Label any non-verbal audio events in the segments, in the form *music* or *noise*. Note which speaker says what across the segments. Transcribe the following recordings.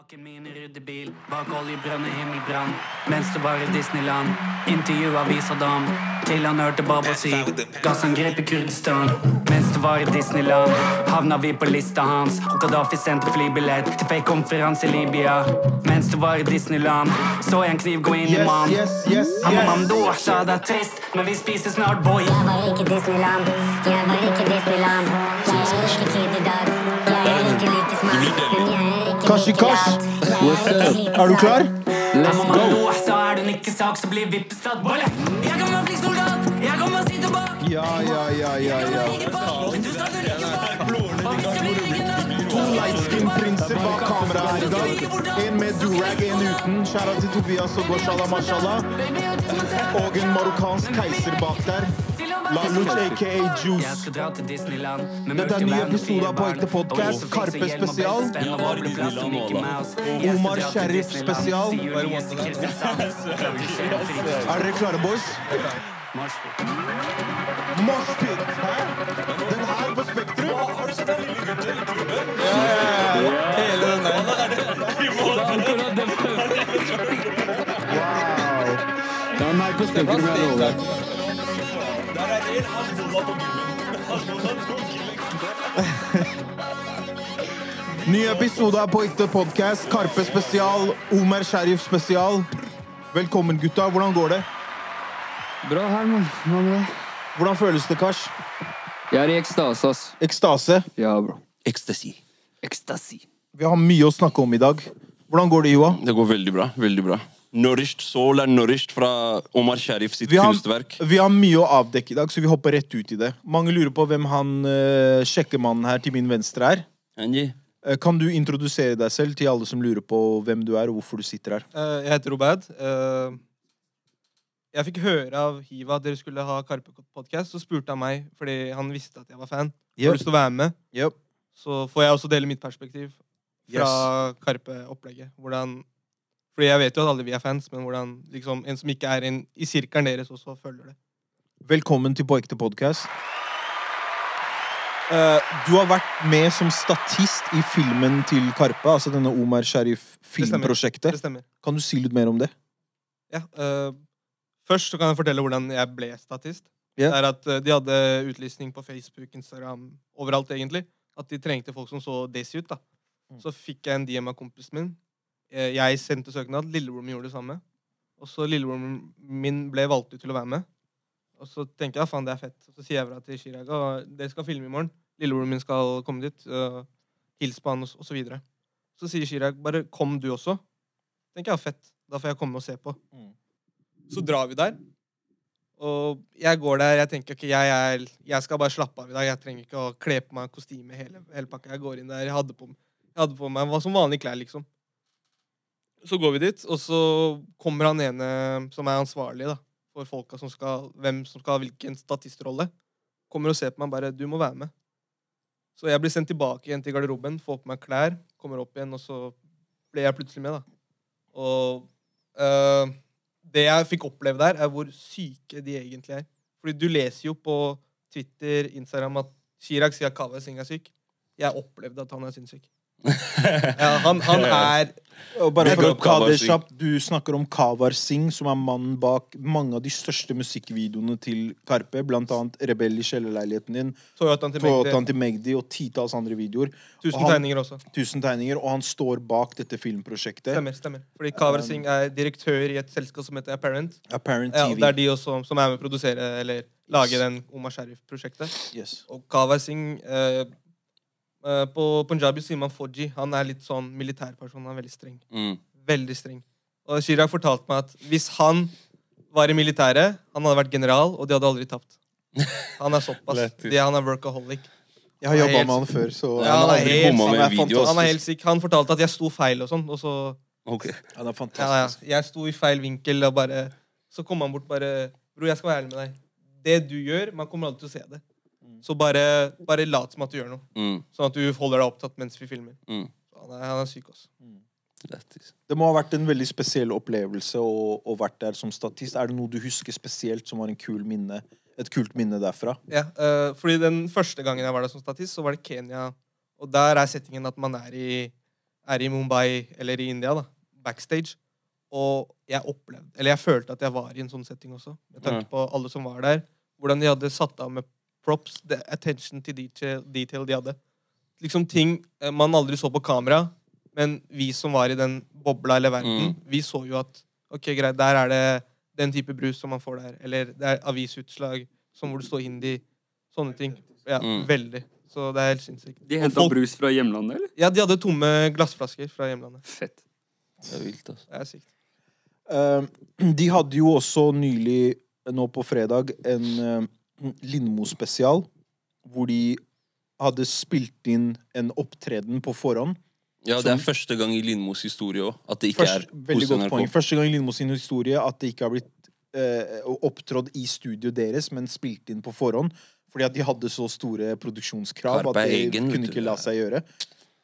Speaker 1: Bak min ryddebil, bak oljebrønn og himmelbrann. Mens det var i Disneyland, intervjua vi Saddam. Til han hørte Baba si gassangrep i Kurdistan. Mens det var i Disneyland, havna vi på lista hans. Og Gaddafi sendte flybillett til fake konferanse i Libya. Mens det var i Disneyland, så jeg en kniv gå inn i
Speaker 2: Yes,
Speaker 1: mann.
Speaker 2: yes, yes,
Speaker 1: Han var mamdor, sa det er trist, men vi spiser snart boy.
Speaker 3: Jeg var ikke Disneyland, jeg var ikke Disneyland. Jeg er ikke kid i dag. Jeg er ikke like smart, men jeg er
Speaker 2: Kashi Kash.
Speaker 3: er
Speaker 2: Er du klar?
Speaker 1: Let's go. er.
Speaker 2: Ja, ja, ja, ja, ja. To lightskin-prinser bak kameraet her i dag. En med durag, en uten. Skjæra til Tobias og Goshala Mashallah. Og en marokkansk keiser bak der. Laluch aka Juice. Dette er ny episode av På ekte
Speaker 1: og
Speaker 2: Karpe spesial. Omar Sheriff spesial. Er dere klare, boys? Moshpit. Hæ? Den her på Spektrum? Har du sett den lille gutten? Hele den der. Wow.
Speaker 4: Det er meg på Spektrum, jeg lover.
Speaker 2: Ny episode av På ekte podcast. Karpe spesial. Omer Sheriff spesial. Velkommen, gutta. Hvordan går det?
Speaker 4: Bra her, mann. Hva med deg?
Speaker 2: Hvordan føles det, Kars?
Speaker 4: Jeg er i ekstase, ass.
Speaker 2: Ekstase.
Speaker 4: Ja, bro.
Speaker 5: Ecstasy.
Speaker 4: Ekstasi.
Speaker 2: Vi har mye å snakke om i dag. Hvordan går det, Joa?
Speaker 5: Det går veldig bra. veldig bra. Nourished Soul er nourished fra Omar Sharif sitt
Speaker 2: Vi har,
Speaker 5: kunstverk.
Speaker 2: vi har mye å avdekke i dag, så vi hopper rett ut i det. Mange lurer på hvem han uh, sjekkemannen her til min venstre er.
Speaker 5: Angie.
Speaker 2: Uh, Kan du introdusere deg selv til alle som lurer på hvem du er og hvorfor du sitter her?
Speaker 6: Uh, jeg heter Robad. Uh, jeg fikk høre av Hiva at dere skulle ha Karpe-podkast. Så spurte han meg, fordi han visste at jeg var fan,
Speaker 2: Yep.
Speaker 6: har lyst til å være med.
Speaker 2: Yep.
Speaker 6: Så får jeg også dele mitt perspektiv fra Karpe-opplegget. Hvordan Fordi jeg vet jo at alle vi er fans, men hvordan liksom, en som ikke er en, i sirkelen deres, også følger det.
Speaker 2: Velkommen til På ekte podcast. Uh, du har vært med som statist i filmen til Karpe, altså denne Omar Sharif filmprosjektet.
Speaker 6: Det stemmer.
Speaker 2: Kan du si litt mer om det?
Speaker 6: Ja, Uh, først så kan jeg fortelle hvordan jeg ble statist.
Speaker 2: Yeah.
Speaker 6: Det er at uh, De hadde utlysning på Facebook, Instagram, overalt egentlig. At de trengte folk som så desi ut. da.
Speaker 2: Mm.
Speaker 6: Så fikk jeg en DM av kompisen min. Eh, Jeg sendte søknad. Lillebroren min gjorde det samme. Og så lillebroren min ble valgt ut til å være med. Og så tenker jeg faen, det er fett. Og så sier jeg fra til Chirag at dere skal filme i morgen. Lillebroren min skal komme dit. Uh, Hils på han, og så videre. Så sier Chirag bare kom du også. tenker jeg, fett. Da får jeg komme og se på.
Speaker 2: Mm.
Speaker 6: Så drar vi der. Og jeg går der, jeg tenker ikke, jeg, er, jeg skal bare slappe av i dag. Jeg trenger ikke å kle på meg kostyme hele, hele pakka. Jeg går inn der, jeg hadde på, jeg hadde på meg hva som vanlige klær, liksom. Så går vi dit, og så kommer han ene som er ansvarlig da, for folka som skal, hvem som skal ha hvilken statistrolle. Kommer og ser på meg bare 'Du må være med'. Så jeg blir sendt tilbake igjen til garderoben, får på meg klær, kommer opp igjen, og så ble jeg plutselig med, da. Og øh, det jeg fikk oppleve der, er hvor syke de egentlig er. Fordi du leser jo på Twitter, Instagram at Chirag sier at Kaveh Singh er syk. Jeg opplevde at han er sinnssyk. Ja, han, han *laughs* er
Speaker 2: Og bare for å ta det kjapt, Du snakker om Kavar Singh, som er mannen bak mange av de største musikkvideoene til Karpe. Blant annet Rebell i kjellerleiligheten din,
Speaker 6: Magdi.
Speaker 2: til Magdi og titalls andre videoer.
Speaker 6: Tusen
Speaker 2: og han-
Speaker 6: tegninger også.
Speaker 2: Tusen tegninger, og han står bak dette filmprosjektet.
Speaker 6: Stemmer. stemmer. Fordi Kavar Singh er direktør i et selskap som heter Apparent.
Speaker 2: Apparent
Speaker 6: Ja,
Speaker 2: TV.
Speaker 6: det er de også som er med å produsere eller lage den Omar Sharif-prosjektet.
Speaker 2: Yes.
Speaker 6: Og Kavar Singh eh, På punjabi sier man Foji. Han er litt sånn militærperson. Han er veldig streng.
Speaker 5: Mm.
Speaker 6: Veldig streng. Og Chirag fortalte meg at hvis han var i militæret, han hadde vært general, og de hadde aldri tapt. Han er såpass. *laughs* De, han er workaholic.
Speaker 2: Jeg har jobba med han før, så
Speaker 6: Ja,
Speaker 5: han
Speaker 6: er helt-
Speaker 2: han er
Speaker 5: video.
Speaker 6: Han er helt syk. Han fortalte at jeg sto feil og sånn, og så
Speaker 5: Ok.
Speaker 2: han er
Speaker 6: ja, ja. Jeg sto i feil vinkel, og bare Så kom han bort bare Bro, jeg skal være ærlig med deg. Det du gjør, man kommer aldri til å se det. Så bare, bare lat som at du gjør noe.
Speaker 5: Mm.
Speaker 6: Sånn at du holder deg opptatt mens vi filmer.
Speaker 5: Mm.
Speaker 6: Så Han er, han er syk, altså.
Speaker 2: Det må ha vært en veldig spesiell opplevelse å, vært der som statist. Er det noe du husker spesielt som var en kul minne, et kult minne derfra?
Speaker 6: Ja, uh, fordi den første gangen jeg var der som statist, så var det Kenya. Og der er settingen at man er i er i Mumbai eller i India, da, backstage, og jeg opplevde Eller jeg følte at jeg var i en sånn setting også, med tanke
Speaker 5: Ja.
Speaker 6: på alle som var der. Hvordan de hadde satt av med props, the attention to detail, detail de hadde. Liksom ting eh, man aldri så på kamera, men vi som var i den bobla eller verden,
Speaker 5: Mm.
Speaker 6: vi så jo at ok, greit, der er det den type brus som man får der. Eller det er avisutslag som hvor det står hindi. Sånne ting. Ja,
Speaker 5: Mm.
Speaker 6: veldig. Så det er helt sinnssykt.
Speaker 4: De henta
Speaker 6: folk-
Speaker 4: brus fra hjemlandet, eller?
Speaker 6: Ja, de hadde tomme glassflasker fra hjemlandet.
Speaker 4: Fett.
Speaker 5: Det er vilt, altså.
Speaker 6: Det er sykt.
Speaker 2: Uh, *clears throat* de hadde jo også nylig, nå på fredag, en uh, Lindmo-spesial. Hvor de hadde spilt inn en opptreden på forhånd.
Speaker 5: Ja, det er første gang i Lindmos historie òg at det ikke
Speaker 2: Først,
Speaker 5: er hos
Speaker 2: godt
Speaker 5: NRK.
Speaker 2: poeng. Første gang i Lindmos historie at det ikke har blitt eh, opptrådt i studio deres, men spilt inn på forhånd. Fordi at de hadde så store produksjonskrav at det
Speaker 5: Egen,
Speaker 2: kunne ikke la seg gjøre.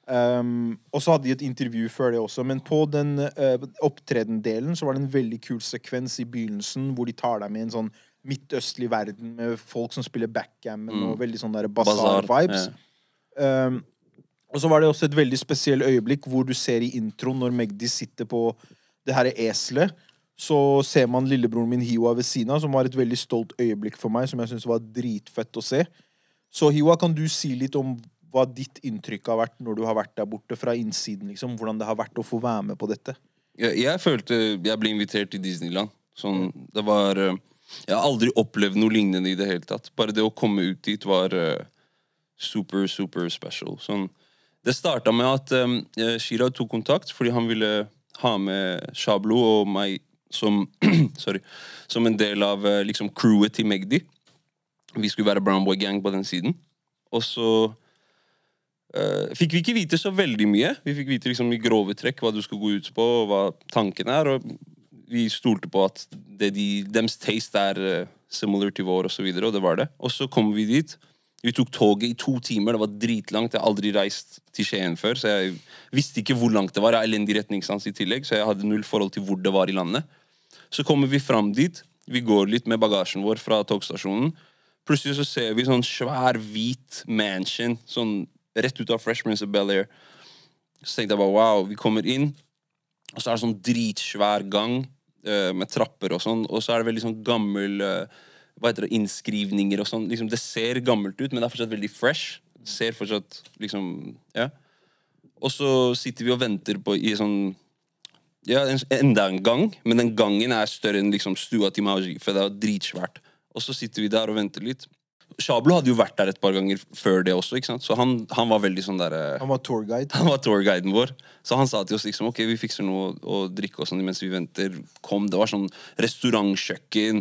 Speaker 2: Um, og så hadde de et intervju før det også, men på den uh, opptredendelen så var det en veldig kul sekvens i begynnelsen hvor de tar deg med en sånn midtøstlig verden med folk som spiller backgammon
Speaker 5: Mm.
Speaker 2: og veldig sånn der
Speaker 5: Bazaar,
Speaker 2: bazaar-vibes. Um, og så var det også et veldig spesielt øyeblikk hvor du ser i introen når Magdi sitter på det her eselet. Så ser man lillebroren min Hiwa ved siden av, som var et veldig stolt øyeblikk for meg, som jeg syns var dritfett å se. Så Hiwa, kan du si litt om hva ditt inntrykk har vært når du har vært der borte, fra innsiden, liksom? Hvordan det har vært å få være med på dette?
Speaker 5: Jeg, jeg følte jeg ble invitert til Disneyland. Sånn, det var eh, Jeg har aldri opplevd noe lignende i det hele tatt. Bare det å komme ut dit var uh, super, super special. Sånn, det starta med at um, Shira tok kontakt fordi han ville ha med Shablo og meg som *clears throat* Sorry. Som en del av uh, liksom crewet til Magdi. Vi skulle være Brown Boy Gang på den siden. Og så uh, fikk vi ikke vite så veldig mye. Vi fikk vite liksom i grove trekk hva du skulle gå ut på, og hva tanken er. Og vi stolte på at det de, deres taste er eh, similar til vår, og så videre, og det var det. Og så kom vi dit. Vi tok toget i to timer. Det var dritlangt. Jeg har aldri reist til Skien før, så jeg visste ikke hvor langt det var. Jeg har elendig retningssans i tillegg, så jeg hadde null forhold til hvor det var i landet. Så kommer vi fram dit. Vi går litt med bagasjen vår fra togstasjonen. Plutselig så ser vi sånn svær, hvit mansion sånn rett ut av Fresh Prince of Bel-Air. Så tenkte jeg bare wow, vi kommer inn, og så er det sånn dritsvær gang med trapper og sånn, og så er det veldig sånn gammel eh, hva heter det, innskrivninger og sånn. Liksom, det ser gammelt ut, men det er fortsatt veldig fresh. Det ser fortsatt liksom Ja. Og så sitter vi og venter på i sånn ja, en, enda en gang, men den gangen er større enn liksom stua til Mauji, for det er dritsvært. Og så sitter vi der og venter litt. Shablo hadde jo vært der et par ganger før det også, ikke sant? så han, han var veldig sånn der eh,
Speaker 2: Han var tourguide.
Speaker 5: han var tourguiden vår. Så han sa til oss liksom, ok, vi fikser noe å drikke og sånn mens vi venter. Kom, Det var sånn restaurantkjøkken,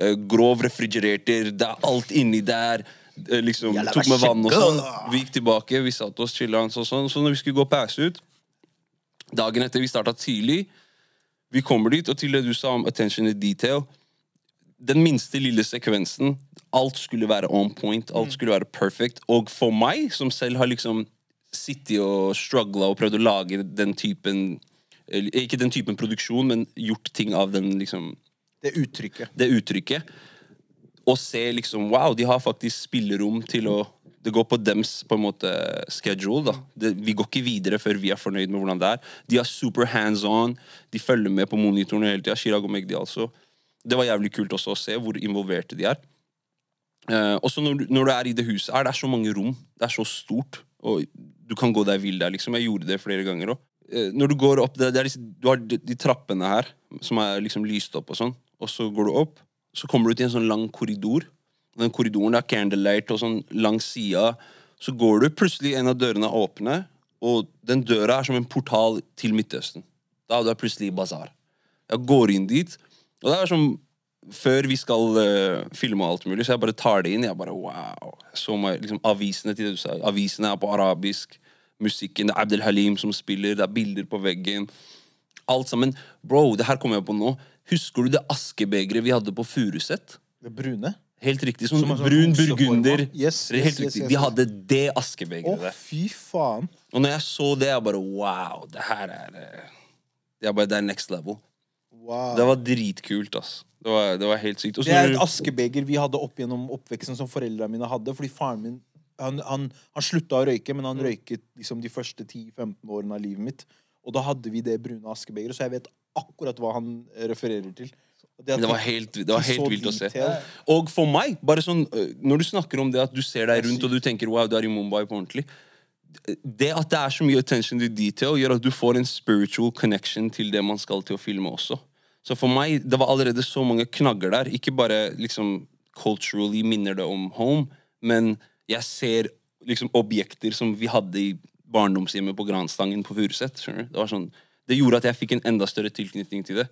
Speaker 5: eh, grov refrigerator, det er alt inni der. Eh, liksom, tok med vann og sånn. Vi gikk tilbake, vi satte oss, chilla og sånn. Så når vi skulle gå pause ut, dagen etter vi starta tidlig, vi kommer dit, og til det du sa om attention to detail Den minste lille sekvensen, alt skulle være on point, alt skulle være perfect. Og for meg, som selv har liksom sittet og struggla og prøvd å lage den typen Ikke den typen produksjon, men gjort ting av den liksom
Speaker 2: Det uttrykket.
Speaker 5: det uttrykket. Og se liksom Wow, de har faktisk spillerom til å Det går på dems på en måte schedule. da det, Vi går ikke videre før vi er fornøyd med hvordan det er. De er super hands on. De følger med på monitorene hele tida. Chirag og Magdi altså. Det var jævlig kult også å se hvor involverte de er. Eh, også når når du er i det huset her, det er så mange rom. Det er så stort. Og du kan gå deg vill der, liksom. Jeg gjorde det flere ganger òg. Eh, når du går opp det, det disse, Du har de, de trappene her som er liksom lyst opp og sånn. Og så går du opp, så kommer du til en sånn lang korridor. Den korridoren er candlelight og sånn langs sida. Så går du, plutselig en av dørene er åpne, og den døra er som en portal til Midtøsten. Da er du plutselig i basar. Jeg går inn dit, og det er som før vi skal uh, filme alt mulig, så jeg bare tar det inn. Jeg bare wow. Så meg, liksom, avisene til det du sa. Avisene er på arabisk. Musikken, det er Abdel Halim som spiller, det er bilder på veggen. Alt sammen. Bro, det her kommer jeg på nå. Husker du det askebegeret vi hadde på Furuset?
Speaker 2: Det brune.
Speaker 5: Helt riktig. Sånn
Speaker 2: Som er sånn
Speaker 5: brun burgunder.
Speaker 2: Yes,
Speaker 5: er
Speaker 2: yes,
Speaker 5: helt riktig.
Speaker 2: yes, yes.
Speaker 5: hadde det
Speaker 2: Å,
Speaker 5: askebegeret der.
Speaker 2: fy faen.
Speaker 5: Og når jeg så det, jeg bare wow, det her er det jeg bare, Det er next level.
Speaker 2: Wow.
Speaker 5: Det var dritkult, ass. Det var, det var helt sykt. Også
Speaker 2: Det er et askebeger vi hadde opp gjennom oppveksten som foreldrene mine hadde, fordi faren min han, han, han slutta å røyke, men han røyket liksom de første 10-15 årene av livet mitt. Og da hadde vi det brune askebegeret, så jeg vet akkurat hva han refererer til. Det,
Speaker 5: Det var helt, det var helt vilt å se. Og for meg, bare sånn Når du snakker om det at du ser deg rundt og du tenker wow, du er i Mumbai på ordentlig Det at det er så mye attention to detail, gjør at du får en spiritual connection til det man skal til å filme også. Så for meg, det var allerede så mange knagger der. Ikke bare liksom culturally minner det om home, men jeg ser liksom objekter som vi hadde i barndomshjemmet på Granstangen på Furuset. Det sånn, det gjorde at jeg fikk en enda større tilknytning til det.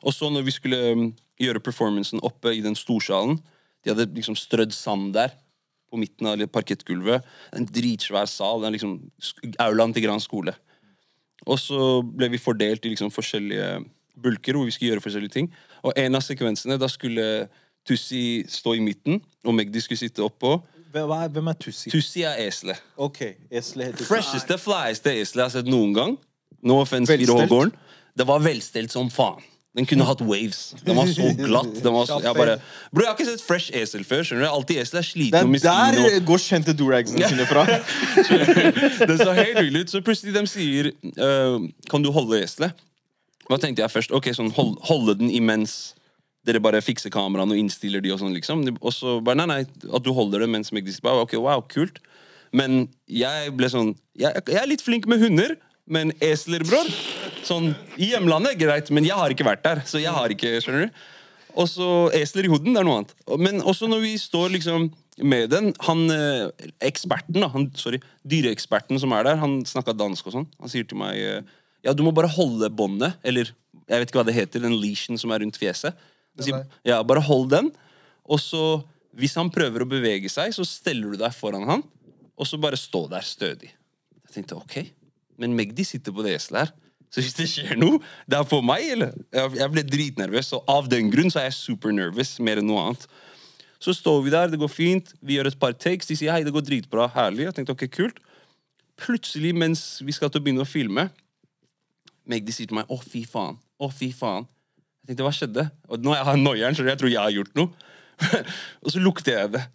Speaker 5: Og så når vi skulle um, gjøre performancen oppe i den storsalen De hadde liksom strødd sand der på midten av parkettgulvet. En dritsvær sal. Den liksom aulaen til Gran skole. Og så ble vi fordelt i liksom forskjellige bulker hvor vi skulle gjøre forskjellige ting. Og en av sekvensene, da skulle Tussi stå i midten, og Magdi skulle sitte oppå.
Speaker 2: Hvem er, hvem er Tussi?
Speaker 5: Tussi er eselet.
Speaker 2: Ok, esle heter
Speaker 5: Fresheste, flyeste eselet jeg har sett noen gang. No offense. Fire Hågården. Det var velstelt som faen. Den kunne hatt waves. Den var så glatt. Den var så, jeg bare, bro, jeg har ikke sett fresh esel før. skjønner du? Alltid esel er
Speaker 2: Det
Speaker 5: sliten
Speaker 2: er
Speaker 5: og miskin.
Speaker 2: der
Speaker 5: Og,
Speaker 2: går kjente doragsene sine fra. *laughs*
Speaker 5: det så helt hyggelig ut. Så plutselig de sier uh, Kan du holde eselet? Hva tenkte jeg først? Ok, sånn hold, Holde den imens dere bare fikser kameraene og innstiller de og sånn, liksom. Og så bare nei, nei, at du holder det mens sitter bare, Ok, wow, kult. Men jeg ble sånn Jeg, jeg er litt flink med hunder, men esler, bror Sånn, I hjemlandet, greit, men jeg har ikke vært der. Så jeg har ikke, skjønner du? Og så esler i hoden, det er noe annet. Men også når vi står liksom med den Han eh, eksperten, da, han, sorry, dyreeksperten som er der, han snakka dansk og sånn. Han sier til meg eh, Ja, du må bare holde båndet, eller jeg vet ikke hva det heter, den leashen som er rundt fjeset. Sier, ja, bare hold den, og så Hvis han prøver å bevege seg, så steller du deg foran han, og så bare stå der stødig. Jeg tenkte ok, men Magdi sitter på det eselet her. Så hvis det skjer noe, det er på meg, eller? Jeg ble dritnervøs, og av den grunn så er jeg supernervøs mer enn noe annet. Så står vi der, det går fint, vi gjør et par takes, de sier hei, det går dritbra, herlig. Jeg tenkte ok, kult. Plutselig, mens vi skal til å begynne å filme, Magdi sier til meg, å fy faen, å fy faen. Jeg tenkte, hva skjedde? Og nå har jeg noieren, så jeg tror jeg har gjort noe. *laughs* og så lukter jeg det.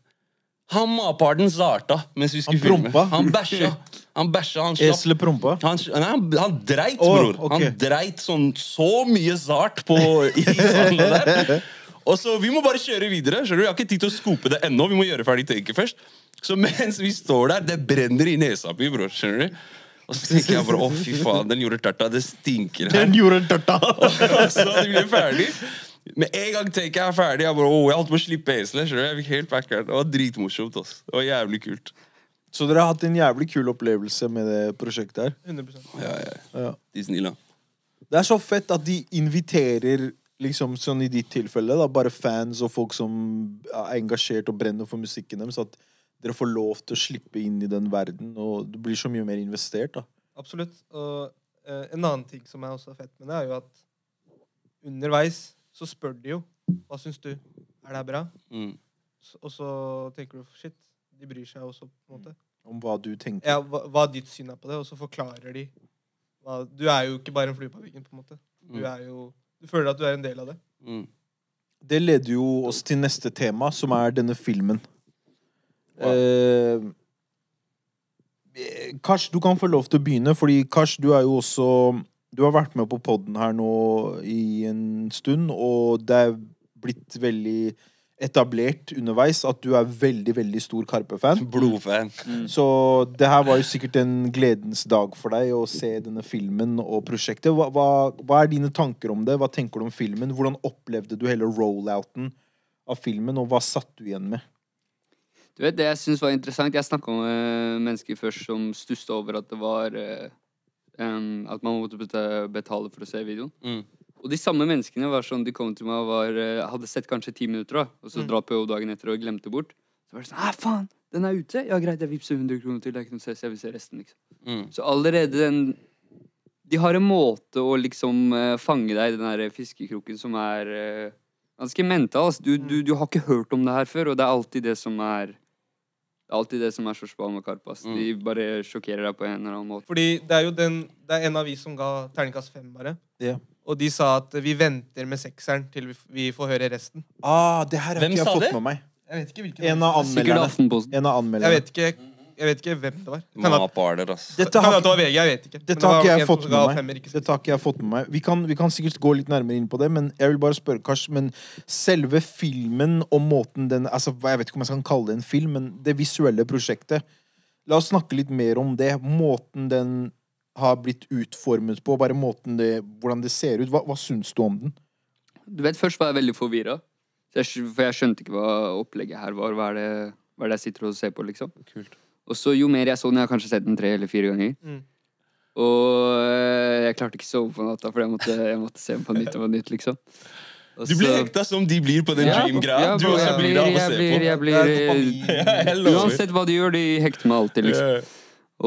Speaker 5: Han maparden starta mens vi skulle
Speaker 2: Han
Speaker 5: filme. Han bæsja. Han bæsja, han slapp.
Speaker 2: Eselet prompa.
Speaker 5: Han, nei, han, han dreit,
Speaker 2: oh,
Speaker 5: bror.
Speaker 2: Okay.
Speaker 5: Han dreit sånn så mye sart på i *laughs* der. Og så, Vi må bare kjøre videre. skjønner du? Jeg har ikke tid til å skope det ennå. Vi må gjøre ferdig taket først. Så mens vi står der, det brenner i nesa mi, bror. Skjønner du? Og så tenker jeg bare å fy faen, den gjorde tørta. Det stinker her.
Speaker 2: Den gjorde tørta. *laughs*
Speaker 5: Og så blir ble ferdig. Med en gang taket er ferdig, jeg bare, å, jeg holdt på å slippe du? Jeg fikk helt backert. Det var dritmorsomt. ass. Det var jævlig kult.
Speaker 2: Så dere har hatt en jævlig kul opplevelse med det prosjektet her.
Speaker 6: 100%
Speaker 5: Ja, ja.
Speaker 2: Ja.
Speaker 5: Disneyland.
Speaker 2: Det er så fett at de inviterer, liksom sånn i ditt tilfelle, da, bare fans og folk som er engasjert og brenner for musikken deres, at dere får lov til å slippe inn i den verden, og du blir så mye mer investert, da.
Speaker 6: Absolutt. Og eh, en annen ting som er også fett med det, er jo at underveis så spør de jo hva syns du. Er det her bra?
Speaker 5: Mm.
Speaker 6: Så, Og så tenker du shit, de bryr seg også, på en måte.
Speaker 2: Om hva du tenker.
Speaker 6: Ja, hva, hva ditt syn er på det, og så forklarer de hva, Du er jo ikke bare en flue på veggen, på en måte. Du
Speaker 5: Mm.
Speaker 6: er jo Du føler at du er en del av det.
Speaker 5: Mm.
Speaker 2: Det leder jo oss til neste tema, som er denne filmen.
Speaker 5: Wow.
Speaker 2: Eh, Kars, du kan få lov til å begynne, fordi Kars, du er jo også Du har vært med på podden her nå i en stund, og det er blitt veldig etablert underveis at du er veldig, veldig stor Karpe-fan.
Speaker 5: Blodfan.
Speaker 2: Så det her var jo sikkert en gledens dag for deg å se denne filmen og prosjektet. Hva, hva, hva er dine tanker om det? Hva tenker du om filmen? Hvordan opplevde du hele rollouten av filmen, og hva satt du igjen med?
Speaker 4: Du vet, Det jeg synes var interessant Jeg snakka med mennesker først som stussa over at det var eh, em, At man måtte betale for å se videoen.
Speaker 5: Mm.
Speaker 4: Og de samme menneskene var sånn, de kom til meg og var, eh, hadde sett kanskje ti minutter, da, og så dra på dagen etter og glemte bort. Så var det sånn Æ, faen! Den er ute! Ja, greit, jeg vippser 100 kroner til. Det er ikke noe stress, jeg vil se resten, liksom.
Speaker 5: Mm.
Speaker 4: Så allerede den De har en måte å liksom eh, fange deg i den der fiskekroken som er uh, ganske mental. Altså. Du, du, du har ikke hørt om det her før, og det er alltid det som er Det er alltid det som er så spennende med Karpas. Mm. De bare sjokkerer deg på en eller annen måte.
Speaker 6: Fordi det er jo den Det er en av vi som ga terningkast fem, bare.
Speaker 2: Yeah.
Speaker 6: Og de sa at vi venter med sekseren til vi, vi får høre resten.
Speaker 2: Ah, det her har
Speaker 5: Hvem
Speaker 2: ikke jeg fått
Speaker 5: det?
Speaker 2: med meg.
Speaker 6: Jeg vet ikke hvilken
Speaker 2: En av anmelderne. En av anmelderne.
Speaker 6: Jeg vet ikke, jeg vet ikke hvem det var. Kan
Speaker 5: Ma
Speaker 6: at,
Speaker 5: parter, ass.
Speaker 6: Kan det var VG, jeg vet ikke. Det tar
Speaker 2: ikke jeg fått med meg.
Speaker 6: femmer, ikke
Speaker 2: jeg har ikke jeg fått med meg. Vi kan, vi kan sikkert gå litt nærmere inn på det, men jeg vil bare spørre, Kars, men selve filmen og måten den Altså, jeg vet ikke om jeg skal kalle det en film, men det visuelle prosjektet. La oss snakke litt mer om det. Måten den har blitt utformet på, bare måten det, hvordan det ser ut. Hva, hva syns du om den?
Speaker 4: Du vet, Først var jeg veldig forvirra. For jeg skjønte ikke hva opplegget her var. Hva er det, hva er det jeg sitter og ser på, liksom.
Speaker 5: Kult.
Speaker 4: Og så jo mer jeg så den, jeg har kanskje sett den tre eller fire ganger.
Speaker 6: Mm.
Speaker 4: Og jeg klarte ikke å sove på natta, for jeg måtte, jeg måtte se den på nytt og på nytt, liksom. Også,
Speaker 5: Du blir hekta som de blir på den
Speaker 4: Ja,
Speaker 5: dream-greia.
Speaker 4: ja,
Speaker 5: du også blir det av å se
Speaker 4: blir,
Speaker 5: på.
Speaker 4: jeg blir.
Speaker 5: Ja, *laughs* jeg blir,
Speaker 4: Uansett hva de gjør, de hekter meg alltid, liksom.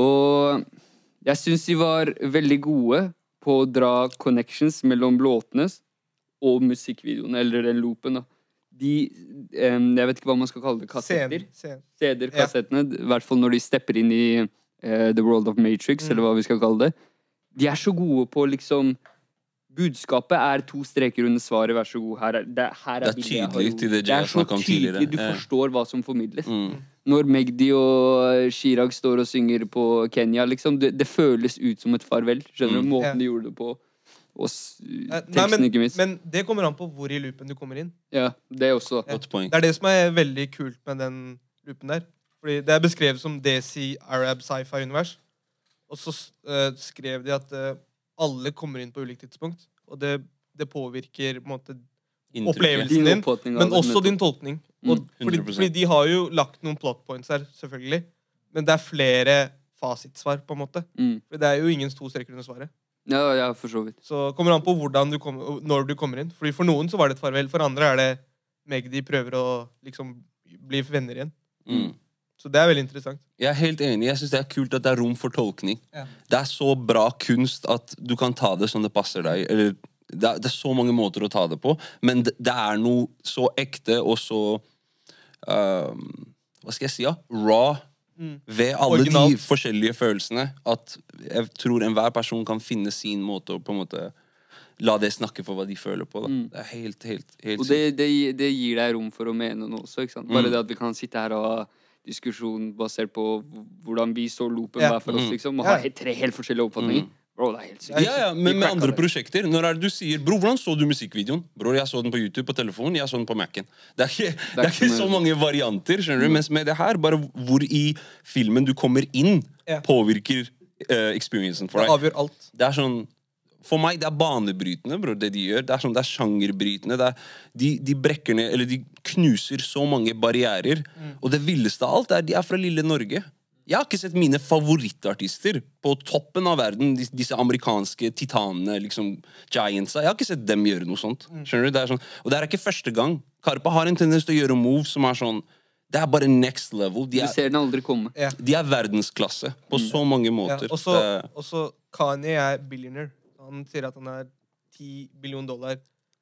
Speaker 4: Og jeg syns de var veldig gode på å dra connections mellom låtene og musikkvideoene, eller den loopen. da. De um, Jeg vet ikke hva man skal kalle det. Kassetter. CD-er, kassettene. I hvert fall når de stepper inn i uh, The World of Matrix,
Speaker 6: Mm.
Speaker 4: eller hva vi skal kalle det. De er så gode på liksom Budskapet er to streker under svaret, vær så god. Her er, det, her er
Speaker 5: Det er tydelig til det
Speaker 4: Det er så tydelig, du
Speaker 5: Ja.
Speaker 4: forstår hva som formidles.
Speaker 5: Mm.
Speaker 4: Når Magdi og Chirag står og synger på Kenya, liksom, det, det føles ut som et farvel. Skjønner du?
Speaker 5: Mm.
Speaker 4: Måten
Speaker 6: yeah.
Speaker 4: de gjorde det på. Og
Speaker 6: Eh, Nei, men,
Speaker 4: ikke minst.
Speaker 6: men det kommer an på hvor i loopen du kommer inn.
Speaker 4: Ja, det er også.
Speaker 6: Ja.
Speaker 5: Godt poeng.
Speaker 6: Det er det som er veldig kult med den loopen der. Fordi det er beskrevet som DC Arab sci-fi-univers. Og så uh, skrev de at uh, alle kommer inn på ulikt tidspunkt. Og det, det påvirker på en måte, opplevelsen
Speaker 4: Din
Speaker 6: din, men også din tolkning.
Speaker 4: Mm,
Speaker 6: Og, fordi, fordi de har jo lagt noen plot points her, selvfølgelig. Men det er flere fasitsvar, på en måte.
Speaker 4: Mm.
Speaker 6: For det er jo ingen to streker under svaret.
Speaker 4: Ja, ja, for så vidt.
Speaker 6: Så kommer an på hvordan du kom, når du kommer inn. Fordi For noen så var det et farvel, for andre er det meg de prøver å liksom bli venner igjen.
Speaker 5: Mm.
Speaker 6: Så det er veldig interessant.
Speaker 5: Jeg er helt enig. Jeg synes Det er kult at det er rom for tolkning.
Speaker 6: Ja.
Speaker 5: Det er så bra kunst at du kan ta det som det passer deg. Eller, det, er, det er så mange måter å ta det på, men det, det er noe så ekte og så um, Hva skal jeg si? Ja? Raw. Ved alle de forskjellige følelsene. At jeg tror enhver person kan finne sin måte å på en måte la det snakke for hva de føler på. Da.
Speaker 4: Mm.
Speaker 5: Det er helt, helt, helt
Speaker 4: Og det, det, det gir deg rom for å mene noe også. ikke sant? Bare
Speaker 5: Mm.
Speaker 4: det at vi kan sitte her og ha diskusjon basert på hvordan vi så loopen
Speaker 6: Ja.
Speaker 4: hver for oss,
Speaker 5: Mm.
Speaker 4: liksom. Og ha he- tre helt forskjellige oppfatninger.
Speaker 5: Mm.
Speaker 4: Bro, det er helt sykt.
Speaker 5: Ja, ja, men med andre prosjekter. Når er det du sier Bro, hvordan så du musikkvideoen? Bror, jeg så den på YouTube på telefonen, jeg så den på Mac-en. Det er ikke, det er ikke så mange varianter, skjønner du? Mens med det her, bare hvor i filmen du kommer inn, påvirker uh, experiencen for
Speaker 6: Det avgjør alt.
Speaker 5: Det er sånn For meg, det er banebrytende, bror, det de gjør. Det er sånn, det er sjangerbrytende. Det er, de, de brekker ned, eller de knuser så mange barrierer. Og det villeste av alt er de er fra lille Norge. Jeg har ikke sett mine favorittartister på toppen av verden, disse amerikanske titanene, liksom giantsa. Jeg har ikke sett dem gjøre noe sånt. Skjønner du? Det er sånn, og det er ikke første gang. Karpe har en tendens til å gjøre moves som er sånn Det er bare next level. De
Speaker 4: Du
Speaker 5: er,
Speaker 4: ser den aldri komme.
Speaker 6: Ja.
Speaker 5: de er verdensklasse på så mange måter.
Speaker 6: Ja, så
Speaker 5: Det-
Speaker 6: og så Kanye er billionaire. Han sier at han er 10 billion dollar.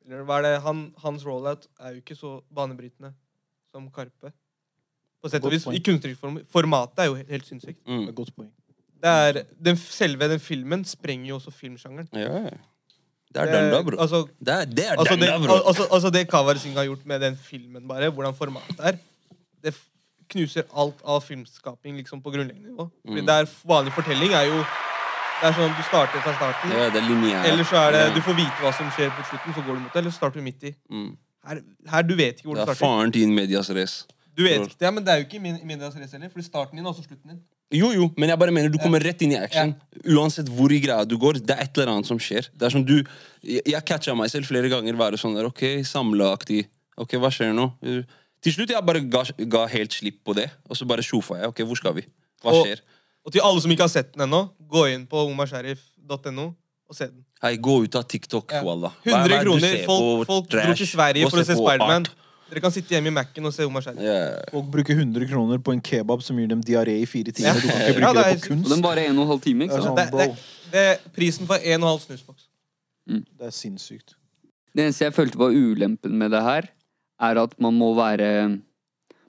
Speaker 6: Hva er det? Han, hans rollout er jo ikke så banebrytende som Karpe. På sett og vis. I kunstnerisk er jo helt, helt sinnssykt.
Speaker 5: mm.
Speaker 2: Det godt poeng.
Speaker 6: Det er, den, selve den filmen sprenger jo også filmsjangeren.
Speaker 5: Ja, ja. Det er den, da, bro.
Speaker 6: Altså,
Speaker 5: Det er, det er
Speaker 6: altså,
Speaker 5: den,
Speaker 6: det,
Speaker 5: da, bro.
Speaker 6: altså, altså det Kavar Singh har gjort med den filmen, bare, hvordan formatet er, det knuser alt av filmskaping liksom, på grunnleggende nivå. Fordi
Speaker 5: Mm.
Speaker 6: det er Vanlig fortelling er jo Det er sånn Du starter fra starten,
Speaker 5: Ja, det er lineært.
Speaker 6: eller så er det
Speaker 5: Ja.
Speaker 6: Du får vite hva som skjer på slutten, så går du mot det, eller så starter du midt i.
Speaker 5: Mm.
Speaker 6: Her, her du vet ikke hvor du starter.
Speaker 5: Det er faren til medias race.
Speaker 6: Du vet ikke det, men det er jo ikke min, min del av race heller, fordi starten din er også slutten din.
Speaker 5: Jo, jo, men jeg bare mener du kommer rett inn i action. Uansett hvor i greia du går. Det er et eller annet som skjer. Det er sånn du Jeg, jeg catcha meg selv flere ganger være sånn der OK, samleaktig. OK, hva skjer nå? Til slutt jeg bare ga, ga helt slipp på det, og så bare tjofa jeg. OK, hvor skal vi? Hva
Speaker 6: Og-
Speaker 5: skjer?
Speaker 6: Og til alle som ikke har sett den ennå, gå inn på omarsheriff.no og se den.
Speaker 5: Hei, gå ut av TikTok,
Speaker 6: Ja.
Speaker 5: wallah. Hva- hva
Speaker 6: 100
Speaker 5: er det du
Speaker 6: kroner.
Speaker 5: ser
Speaker 6: Folk,
Speaker 5: på
Speaker 6: folk dro
Speaker 5: trash?
Speaker 6: til Sverige
Speaker 5: Gå
Speaker 6: for å se
Speaker 5: på
Speaker 6: Spiderman.
Speaker 5: art.
Speaker 6: Dere kan sitte hjemme i Mac-en og se Omar Sharif.
Speaker 5: Yeah.
Speaker 2: Folk bruker 100 kroner på en kebab som gir dem diaré i fire timer.
Speaker 6: Ja.
Speaker 2: Du kan ikke bruke
Speaker 6: ja,
Speaker 2: det
Speaker 6: er-
Speaker 2: på kunst.
Speaker 4: Og den bare en og en halv time, ikke sant?
Speaker 2: sånn,
Speaker 6: Det, det, det er prisen for en og en halv snusboks.
Speaker 2: Det er sinnssykt.
Speaker 4: Det eneste jeg følte var ulempen med det her, er at man må være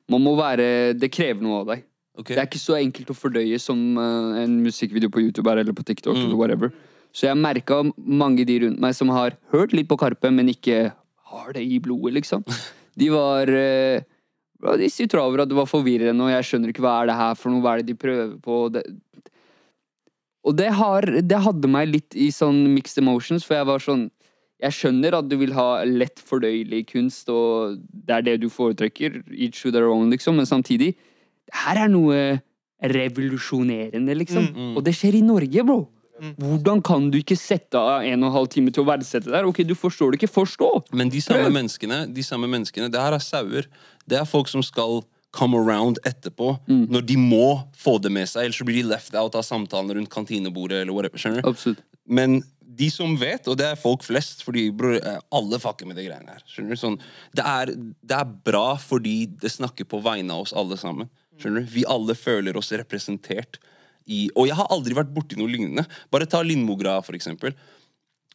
Speaker 4: Man må være Det krever noe av deg.
Speaker 5: Okay.
Speaker 4: Det er ikke så enkelt å fordøye som eh, en musikkvideo på YouTube er, eller på TikTok,
Speaker 5: Mm.
Speaker 4: eller whatever. Så jeg merka mange de rundt meg som har hørt litt på Karpe, men ikke har det i blodet, liksom. De var eh, de sier over at det var forvirrende, og jeg skjønner ikke hva er det her for noe, hva er det de prøver på. Det, og det, har, det hadde meg litt i sånn mixed emotions, for jeg var sånn Jeg skjønner at du vil ha lett fordøyelig kunst, og det er det du foretrekker, each to their own, liksom, men samtidig her er noe revolusjonerende, liksom. Og det skjer i Norge, bro. Hvordan kan du ikke sette av en og en halv time til å verdsette det? Ok, du forstår det ikke, forstå!
Speaker 5: Men de samme menneskene, de samme menneskene, det her er sauer. Det er folk som skal come around etterpå,
Speaker 4: Mm.
Speaker 5: når de må få det med seg, ellers så blir de left out av samtalen rundt kantinebordet, eller whatever, skjønner du?
Speaker 4: Absolutt.
Speaker 5: Men de som vet, og det er folk flest, fordi bror, eh, alle fucker med de greiene her. Skjønner du? Sånn, det, er, det er bra fordi det snakker på vegne av oss alle sammen. Skjønner du? Vi alle føler oss representert i Og jeg har aldri vært borti noe lignende. Bare ta Lindmo-greia, for eksempel.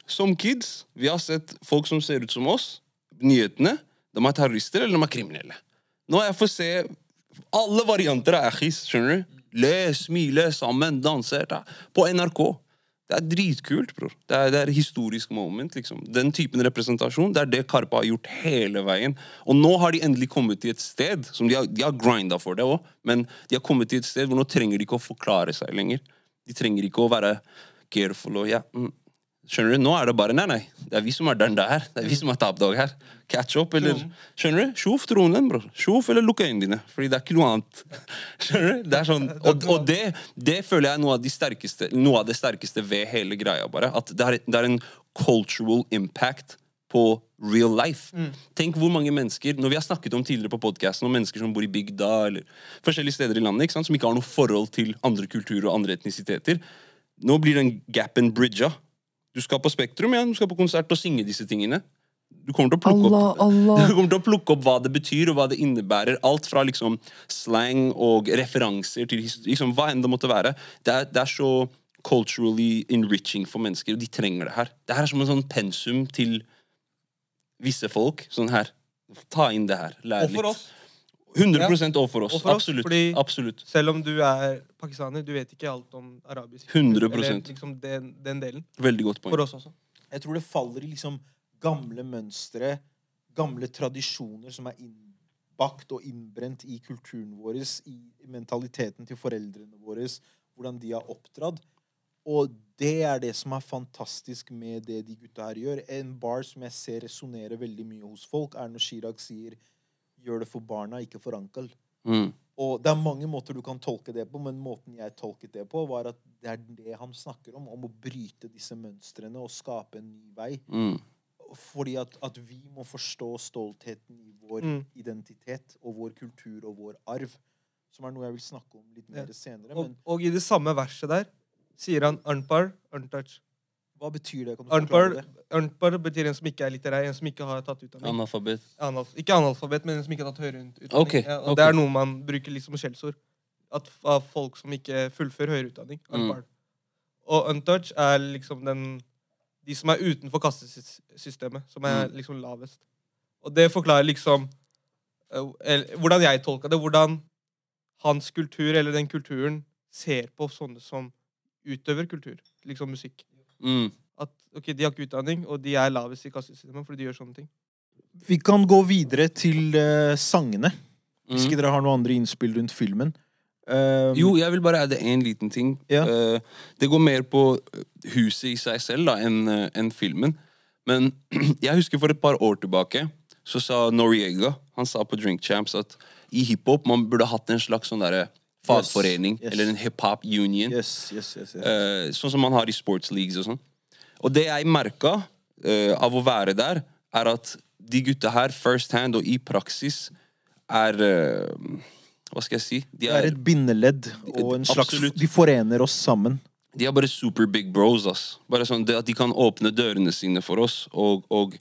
Speaker 5: Som kids, vi har sett folk som ser ut som oss. Nyhetene. De er terrorister, eller de er kriminelle. Nå har jeg fått se alle varianter av Achis, skjønner du? Le, smile, sammen, danse. På NRK. Det er dritkult, bror. Det er, det er historisk moment, liksom. Den typen representasjon, det er det Karpe har gjort hele veien. Og nå har de endelig kommet til et sted, som de har, de har grinda for det òg, men de har kommet til et sted hvor nå trenger de ikke å forklare seg lenger. De trenger ikke å være careful og ja, mm. Skjønner du? Nå er det bare nei, nei. Det er vi som er den der. Det er vi som er top dog her. Catch up, eller Skjønner du? Sjof tronen, bror. Sjof eller lukk øynene dine. Fordi det er ikke noe annet. *laughs* Skjønner du? Det er sånn, og og det, det føler jeg er noe av, de sterkeste, noe av det sterkeste ved hele greia. bare. At det er, det er en cultural impact på real life. Tenk hvor mange mennesker Når vi har snakket om tidligere på podcasten om mennesker som bor i bygda eller forskjellige steder i landet, ikke sant? som ikke har noe forhold til andre kulturer og andre etnisiteter. Nå blir den gapen bridga. Du skal på Spektrum, ja, du skal på konsert og synge disse tingene. Du kommer til å plukke
Speaker 4: Allah,
Speaker 5: opp
Speaker 4: Allah. *laughs*
Speaker 5: Du kommer til å plukke opp hva det betyr, og hva det innebærer. Alt fra liksom slang og referanser til liksom, hva enn det måtte være. Det er, det er så culturally enriching for mennesker, og de trenger det her. Det her er som en sånn pensum til visse folk. Sånn her. Ta inn det her. Lær litt.
Speaker 6: Og for oss.
Speaker 5: 100 og for oss.
Speaker 6: Oss,
Speaker 5: Absolutt.
Speaker 6: fordi-
Speaker 5: Absolutt.
Speaker 6: Selv om du er pakistaner, du vet ikke alt om arabisk.
Speaker 5: 100%.
Speaker 6: Eller liksom den, den delen.
Speaker 5: Veldig godt poeng.
Speaker 6: For oss også.
Speaker 2: Jeg tror det faller i liksom gamle mønstre, gamle tradisjoner som er innbakt og innbrent i kulturen vår, i mentaliteten til foreldrene våre, hvordan de har oppdratt. Og det er det som er fantastisk med det de gutta her gjør. En bar som jeg ser resonnerer veldig mye hos folk, er når Chirag sier 'gjør det for barna, ikke for ankel'.
Speaker 5: Mm.
Speaker 2: Og det er mange måter du kan tolke det på, men måten jeg tolket det på, var at det er det han snakker om. Om å bryte disse mønstrene og skape en ny vei.
Speaker 5: Mm.
Speaker 2: Fordi at, at vi må forstå stoltheten i vår
Speaker 6: Mm.
Speaker 2: identitet og vår kultur og vår arv. Som er noe jeg vil snakke om litt mer
Speaker 6: Ja.
Speaker 2: senere.
Speaker 6: Og,
Speaker 2: Men
Speaker 6: og i det samme verset der sier han unpar, untouch.
Speaker 2: Hva betyr det?
Speaker 6: Unpar betyr en som ikke er litterær, en som ikke har tatt utdanning.
Speaker 5: Analfabet.
Speaker 6: Analf ikke analfabet, men en som ikke har tatt høyere utdanning.
Speaker 5: Okay,
Speaker 6: ja, og
Speaker 5: okay.
Speaker 6: Det er noe man bruker litt som skjellsord. Av folk som ikke fullfører høyere utdanning.
Speaker 5: Mm.
Speaker 6: Og untouch er liksom den De som er utenfor kastesystemet, som er
Speaker 5: Mm.
Speaker 6: liksom lavest. Og det forklarer liksom eh, eller, Hvordan jeg tolka det. Hvordan hans kultur, eller den kulturen, ser på sånne som utøver kultur. Liksom musikk.
Speaker 5: Mm.
Speaker 6: At ok, de har ikke utdanning, og de er lavest i kassesystemet fordi de gjør sånne ting.
Speaker 2: Vi kan gå videre til uh, sangene. Hvis
Speaker 5: Mm.
Speaker 2: ikke dere har noen andre innspill rundt filmen. Um,
Speaker 5: Jo, jeg vil bare adde én liten ting.
Speaker 2: Ja.
Speaker 5: Uh, det går mer på huset i seg selv da, enn eh, enn filmen. Men *clears throat* jeg husker for et par år tilbake så sa Noriega Han sa på Drink Champs at i hiphop man burde hatt en slags sånn derre fagforening.
Speaker 2: yes.
Speaker 5: Eller en hiphop union.
Speaker 2: Yes, yes, yes, yes.
Speaker 5: Eh, sånn som man har i sports leagues og sånn. Og det jeg merka uh, av å være der, er at de gutta her, first hand og i praksis, er uh, Hva skal jeg si? De
Speaker 2: det er et bindeledd og en slags
Speaker 5: Absolutt.
Speaker 2: De forener oss sammen.
Speaker 5: De er bare super big bros, ass. Bare sånn At de kan åpne dørene sine for oss. Og, og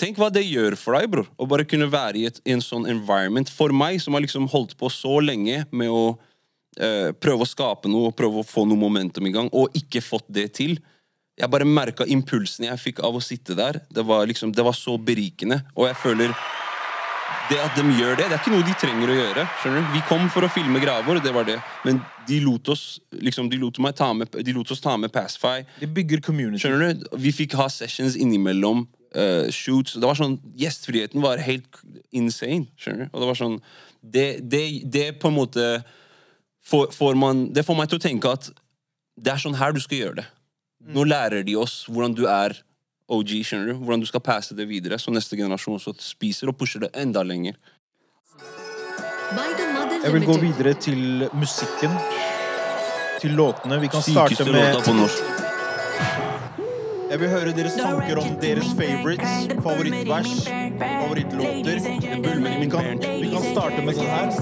Speaker 5: Tenk hva det gjør for deg, bror. Å bare kunne være i, et, i en sånn environment. For meg, som har liksom holdt på så lenge med å eh, prøve å skape noe, prøve å få noe momentum i gang, og ikke fått det til. Jeg bare merka impulsen jeg fikk av å sitte der. Det var liksom, det var så berikende. Og jeg føler det at de gjør det, det er ikke noe de trenger å gjøre. skjønner du? Vi kom for å filme greia vår, det var det. Men de lot oss liksom, de lot, meg ta med, de lot oss ta med Pacify.
Speaker 2: De bygger community.
Speaker 5: Skjønner du? Vi fikk ha sessions innimellom. Eh, shoots. Det var sånn, Gjestfriheten var helt insane. skjønner du? Og det var sånn Det, det, det på en måte får, får man, Det får meg til å tenke at det er sånn her du skal gjøre det. Nå lærer de oss hvordan du er OG, skjønner du? Hvordan du skal passe det videre, så neste generasjon også spiser og pusher det enda lenger.
Speaker 2: Jeg vil gå videre til musikken. Til låtene. Vi kan starte med
Speaker 5: låta på norsk.
Speaker 2: Jeg vil høre deres tanker om deres favorites, favorittvers, favorittlåter. Vi kan, starte med sånn her.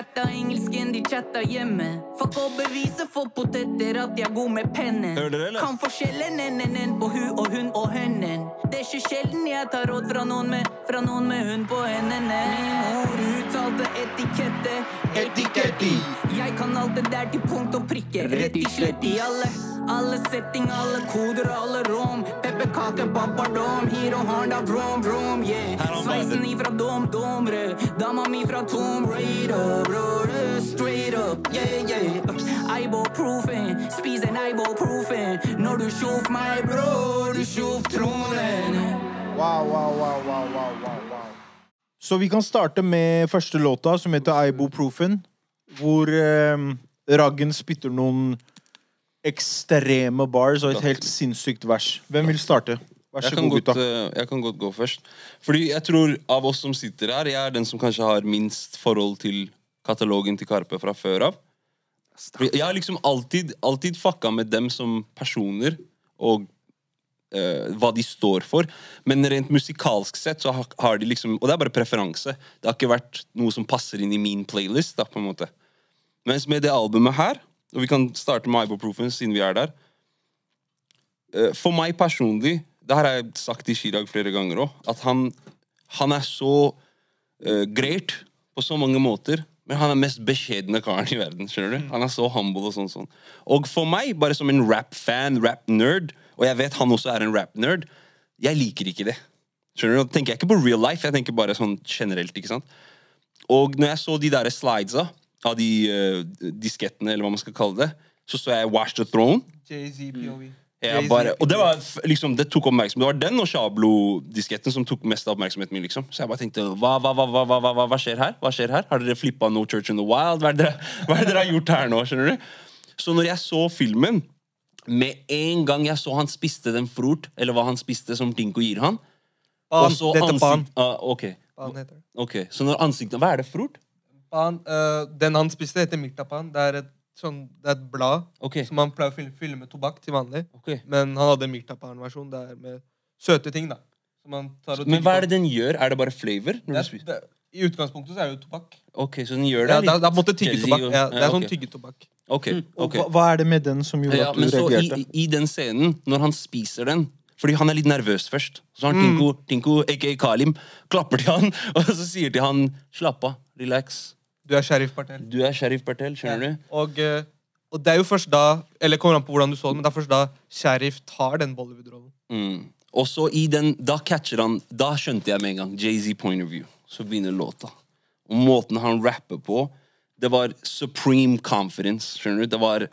Speaker 1: Chatta engelsken, de chatta hjemme. Fuck å bevise for poteter at jeg er god med pennen.
Speaker 5: Hører dere, eller?
Speaker 1: Kan forskjellen NNN på hu og hun og hønnen. Det er ikke sjelden jeg tar råd fra noen med, fra noen med hund på hendene. Min mor uttalte etikette.
Speaker 2: Etiketti.
Speaker 1: Jeg kan alt det der til punkt og prikke. Rett i slett i alle. Alle setting, alle koder, alle rom. Pepperkake, pappardom. Hero Honda, rom, rom, yeah. Sveisen ifra dom, dom, rød. Dama mi fra Tom Raider, bror. Straight up, yeah, yeah. Ibuprofen, spis en ibuprofen. Når du tjoff meg, bror, du tjoff tronen.
Speaker 2: Wow, wow, wow, wow, wow, wow, wow. Så vi kan starte med første låta, som heter Ibuprofen. Hvor eh, Raggen spytter noen ekstreme bars og et helt sinnssykt vers. Hvem vil starte? Vær
Speaker 5: Jeg
Speaker 2: så
Speaker 5: kan,
Speaker 2: god, gutta.
Speaker 5: eh, jeg kan godt gå først. Fordi jeg tror av oss som sitter her, jeg er den som kanskje har minst forhold til katalogen til Karpe fra før av. Fordi Jeg har liksom alltid, alltid fucka med dem som personer og uh, hva de står for. Men rent musikalsk sett så har, har de liksom Og det er bare preferanse. Det har ikke vært noe som passer inn i min playlist. da, på en måte. Mens med det albumet her, og vi kan starte med Ibuprofen siden vi er der Eh, For meg personlig, det har jeg sagt til Chirag flere ganger òg, at han, han er så uh, great på så mange måter. Men han er mest beskjedne karen i verden. skjønner du? Han er så humble Og sånn sånn. Og for meg, bare som en rap-fan, rap-nerd, og jeg vet han også er en rap-nerd, jeg liker ikke det. Skjønner du? Da tenker jeg ikke på real life, jeg tenker bare sånn generelt. ikke sant? Og når jeg så de der slidesa av de uh, diskettene, eller hva man skal kalle det, så så jeg Wash the Throne.
Speaker 6: Mm.
Speaker 5: Bare, og det var liksom, det tok oppmerksomhet. Det var den og Shablo-disketten som tok mest av oppmerksomheten min. liksom. Så jeg bare tenkte hva, hva, hva, hva skjer her? Hva skjer her? Har dere flippa No Church in the Wild? Hva er det dere, dere har gjort her nå? skjønner du? Så når jeg så filmen, med en gang jeg så han spiste den frort, eller hva han spiste som Dingo gir han Og så
Speaker 6: er ban.
Speaker 5: Ah,
Speaker 6: okay.
Speaker 5: ok, Så når ansiktet Hva er det? Frort?
Speaker 6: Ban, uh, den han spiste, heter Mirtapan. Det er et, sånn, det er et blad
Speaker 5: okay.
Speaker 6: som man pleier å fylle, fylle med tobakk til vanlig.
Speaker 5: Okay.
Speaker 6: Men han hadde en Mirtapan-versjon. Det er med søte ting, da. Som man tar og
Speaker 5: Men hva er det den gjør? Er det bare flavor?
Speaker 6: Det
Speaker 5: spiser?
Speaker 6: er, det, I utgangspunktet så er det jo tobakk.
Speaker 5: Ok, så den gjør det
Speaker 6: Ja, det, er, det er på en måte tyggetobakk. Ja, det er sånn
Speaker 5: tyggetobakk.
Speaker 6: tyggetobakk.
Speaker 5: okay.
Speaker 2: Og hva, hva er det med den som gjorde
Speaker 5: Ja,
Speaker 2: at du
Speaker 5: men så
Speaker 2: reagerte?
Speaker 5: i, i den scenen, når han spiser den Fordi han er litt nervøs først. Så har
Speaker 6: Mm.
Speaker 5: Tinko, Tinko aka Kalim, klapper til han, *laughs* og så sier til han Slapp av, relax.
Speaker 6: Du er Sheriff Patel.
Speaker 5: Du er Sheriff Bertel, skjønner du?
Speaker 6: Og, eh, og det er jo først da Eller kommer an på hvordan du så det, men det er først da Sheriff tar den Bollywood-rollen.
Speaker 5: Mm. Og så i den, da catcher han Da skjønte jeg med en gang Jay-Z point of view. Så begynner låta. Og måten han rapper på, det var supreme confidence. Skjønner du? Det var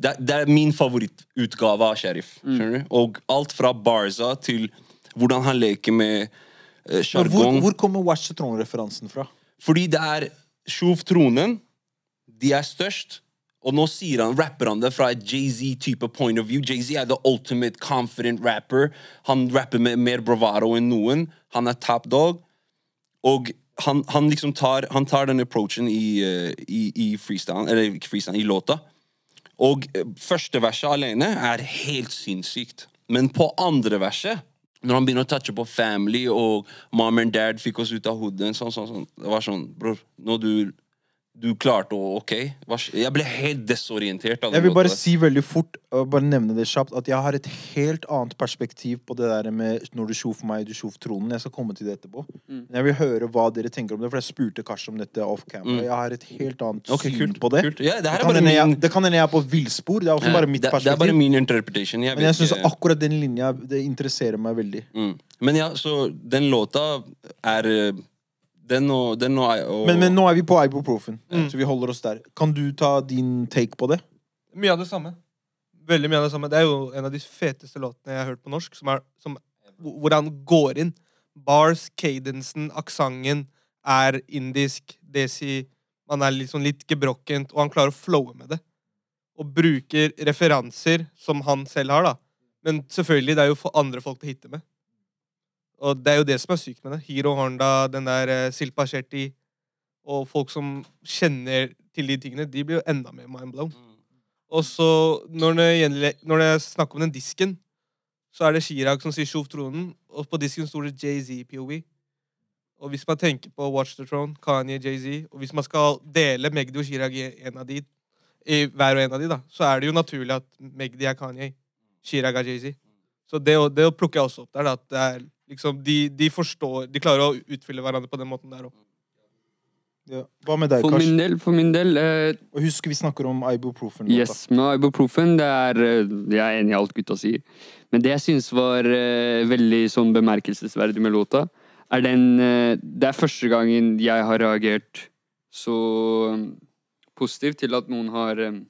Speaker 5: det, det er min favorittutgave av Sheriff. Skjønner du? Og alt fra Barza til hvordan han leker med sjargong.
Speaker 2: Uh, hvor, hvor kommer Watch the Throne-referansen fra?
Speaker 5: Fordi det er Sjov Tronen, de er størst. Og nå sier han, rapper han det fra et Jay-Z-type point of view. Jay-Z er the ultimate confident rapper. Han rapper med mer bravado enn noen. Han er top dog. Og han, han liksom tar, han tar den approachen i, eh, i, i freestyle, eller freestyle, i låta. Og eh, første verset alene er helt sinnssykt. Men på andre verset, når han begynner å touche på family, og mom and dad fikk oss ut av hodet sånn, sånn, sånn. Det var sånn, bror, nå du, du klarte å, ok. Jeg ble helt desorientert av
Speaker 2: Jeg vil bare si veldig fort og bare nevne det kjapt, at jeg har et helt annet perspektiv på det der med når du tjof meg, du tjof tronen. Jeg skal komme til det etterpå.
Speaker 5: Mm.
Speaker 2: Men jeg vil høre hva dere tenker om det, for jeg spurte Kars om dette off camera. Jeg har et helt annet
Speaker 5: okay,
Speaker 2: syn
Speaker 5: kult,
Speaker 2: på det.
Speaker 5: kult. Ja, det her er
Speaker 2: kan
Speaker 5: bare
Speaker 2: jeg, det kan hende jeg er på villspor. Det er også bare mitt
Speaker 5: det, det er bare min interpretation. Jeg
Speaker 2: Men jeg syns akkurat den linja det interesserer meg veldig.
Speaker 5: mm. Men ja, så den låta er eh, Den og, den og, og
Speaker 2: Men, men nå er vi på ibuprofen, så vi holder oss der. Kan du ta din take på det?
Speaker 6: Mye av det samme. Veldig mye av det samme. Det er jo en av de feteste låtene jeg har hørt på norsk, som er, som, hvor han går inn. Bars, cadensen, aksenten er indisk. Desi Man er sånn litt gebrokkent, og han klarer å flowe med det. Og bruker referanser som han selv har, da. Men selvfølgelig, det er jo for andre folk å hitte med. Og det er jo det som er sykt med det. Hiro Honda, den der uh, Silpa Shetty og folk som kjenner til de tingene, de blir jo enda mer mindblown. Og så, når det, når det er snakk om den disken, så er det Chirag som sier Sjov tronen, og på disken står det Jay-Z POV. Og hvis man tenker på Watch the Throne, Kanye, Jay-Z, og hvis man skal dele Magdi og Chirag i en av de, i hver og en av de, da, så er det jo naturlig at Magdi er Kanye, Chirag er Jay-Z. Så det, det plukker jeg også opp der, da, at det er liksom, de, de forstår, de klarer å utfylle hverandre på den måten der òg.
Speaker 2: Ja. Hva med deg,
Speaker 4: For
Speaker 2: Kars?
Speaker 4: min del, for min del eh,
Speaker 2: Og husk, vi snakker om ibuprofen.
Speaker 4: Yes, med ibuprofen, det er eh, Jeg er enig i alt gutta sier. Men det jeg syns var eh, veldig sånn bemerkelsesverdig med låta, er den eh, Det er første gangen jeg har reagert så eh, positivt til at noen har eh,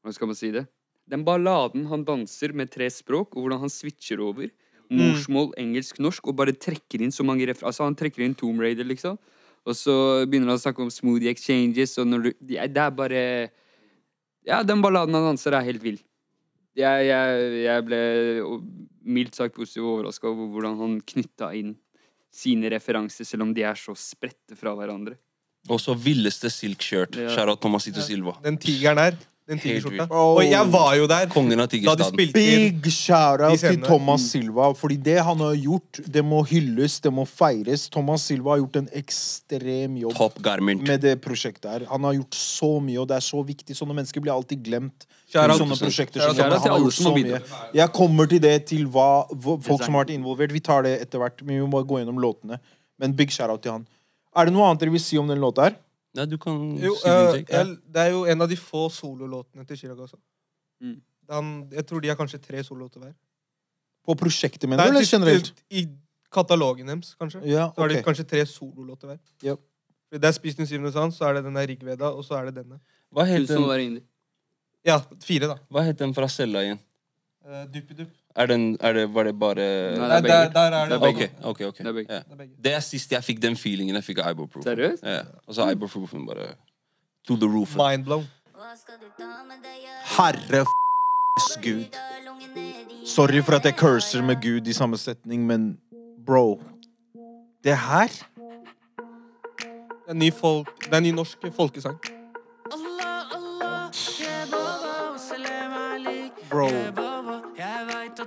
Speaker 4: Hvordan skal man si det? Den balladen han danser med tre språk, og hvordan han switcher over. Morsmål, engelsk, norsk, og bare trekker inn så mange refer... Altså, han trekker inn Tomb Raider, liksom. Og så begynner han å snakke om smoothie exchanges, og når du ja, Det er bare Ja, den balladen han danser, er helt vill. Jeg, jeg, jeg ble mildt sagt positivt overraska over hvordan han knytta inn sine referanser, selv om de er så spredte fra hverandre.
Speaker 5: Og så villeste silk-shirt.
Speaker 4: Ja.
Speaker 5: Thomas Ito Silva.
Speaker 6: Den tigeren der, den tigerskjorta. Og jeg var jo der
Speaker 5: Kongen av
Speaker 6: da de
Speaker 5: Tigerstaden.
Speaker 6: spilte
Speaker 2: Big shout-out til
Speaker 6: scenene.
Speaker 2: Thomas Silva. Fordi det han har gjort, det må hylles, det må feires. Thomas Silva har gjort en ekstrem jobb
Speaker 5: Top garment.
Speaker 2: med det prosjektet her. Han har gjort så mye, og det er så viktig. Sånne mennesker blir alltid glemt.
Speaker 6: Shout out.
Speaker 2: sånne prosjekter.
Speaker 6: Shout out
Speaker 2: skjønner
Speaker 4: til
Speaker 2: Han har
Speaker 4: alle
Speaker 2: gjort
Speaker 4: som har
Speaker 2: så mye. Jeg kommer til det til hva, hva folk som har vært involvert. Vi tar det etter hvert, men vi må bare gå gjennom låtene. Men big shout-out til han. Er det noe annet dere vil si om den låta her?
Speaker 5: Ja, du kan
Speaker 6: Jo,
Speaker 5: si din
Speaker 6: eh,
Speaker 5: take. Ja.
Speaker 6: det er jo en av de få sololåtene til Chirag også.
Speaker 4: Mm.
Speaker 6: Han, jeg tror de har kanskje tre sololåter hver.
Speaker 2: På prosjektet, mener du, eller generelt?
Speaker 6: I katalogen deres, kanskje.
Speaker 2: Ja,
Speaker 6: Så har de
Speaker 2: ok.
Speaker 6: kanskje tre sololåter hver.
Speaker 2: Yep.
Speaker 6: Det er Spis den syvende sans, så er det den der Rigveda, og så er det denne.
Speaker 5: Hva het
Speaker 4: Tusen
Speaker 5: den,
Speaker 4: var.
Speaker 6: Ja, fire, da.
Speaker 5: hva het den fra cella igjen?
Speaker 6: Uh, Duppidupp.
Speaker 5: Er den, er det, var det bare
Speaker 4: Nei,
Speaker 6: Der,
Speaker 4: det er begge.
Speaker 6: der er det
Speaker 4: Det er begge.
Speaker 5: Ok, ok, ok.
Speaker 4: Det er begge.
Speaker 5: Ja.
Speaker 6: Det er
Speaker 5: er sist jeg fikk den feelingen jeg fikk av ibuprofen.
Speaker 4: Seriøst?
Speaker 5: Ja. Og så ibuprofen bare to the roof.
Speaker 6: Mindblown.
Speaker 2: Herre f***s Gud. Sorry for at jeg curser med Gud i samme setning, men bro Det her
Speaker 6: Det er ny, folk, det er ny norsk folkesang.
Speaker 2: Bro.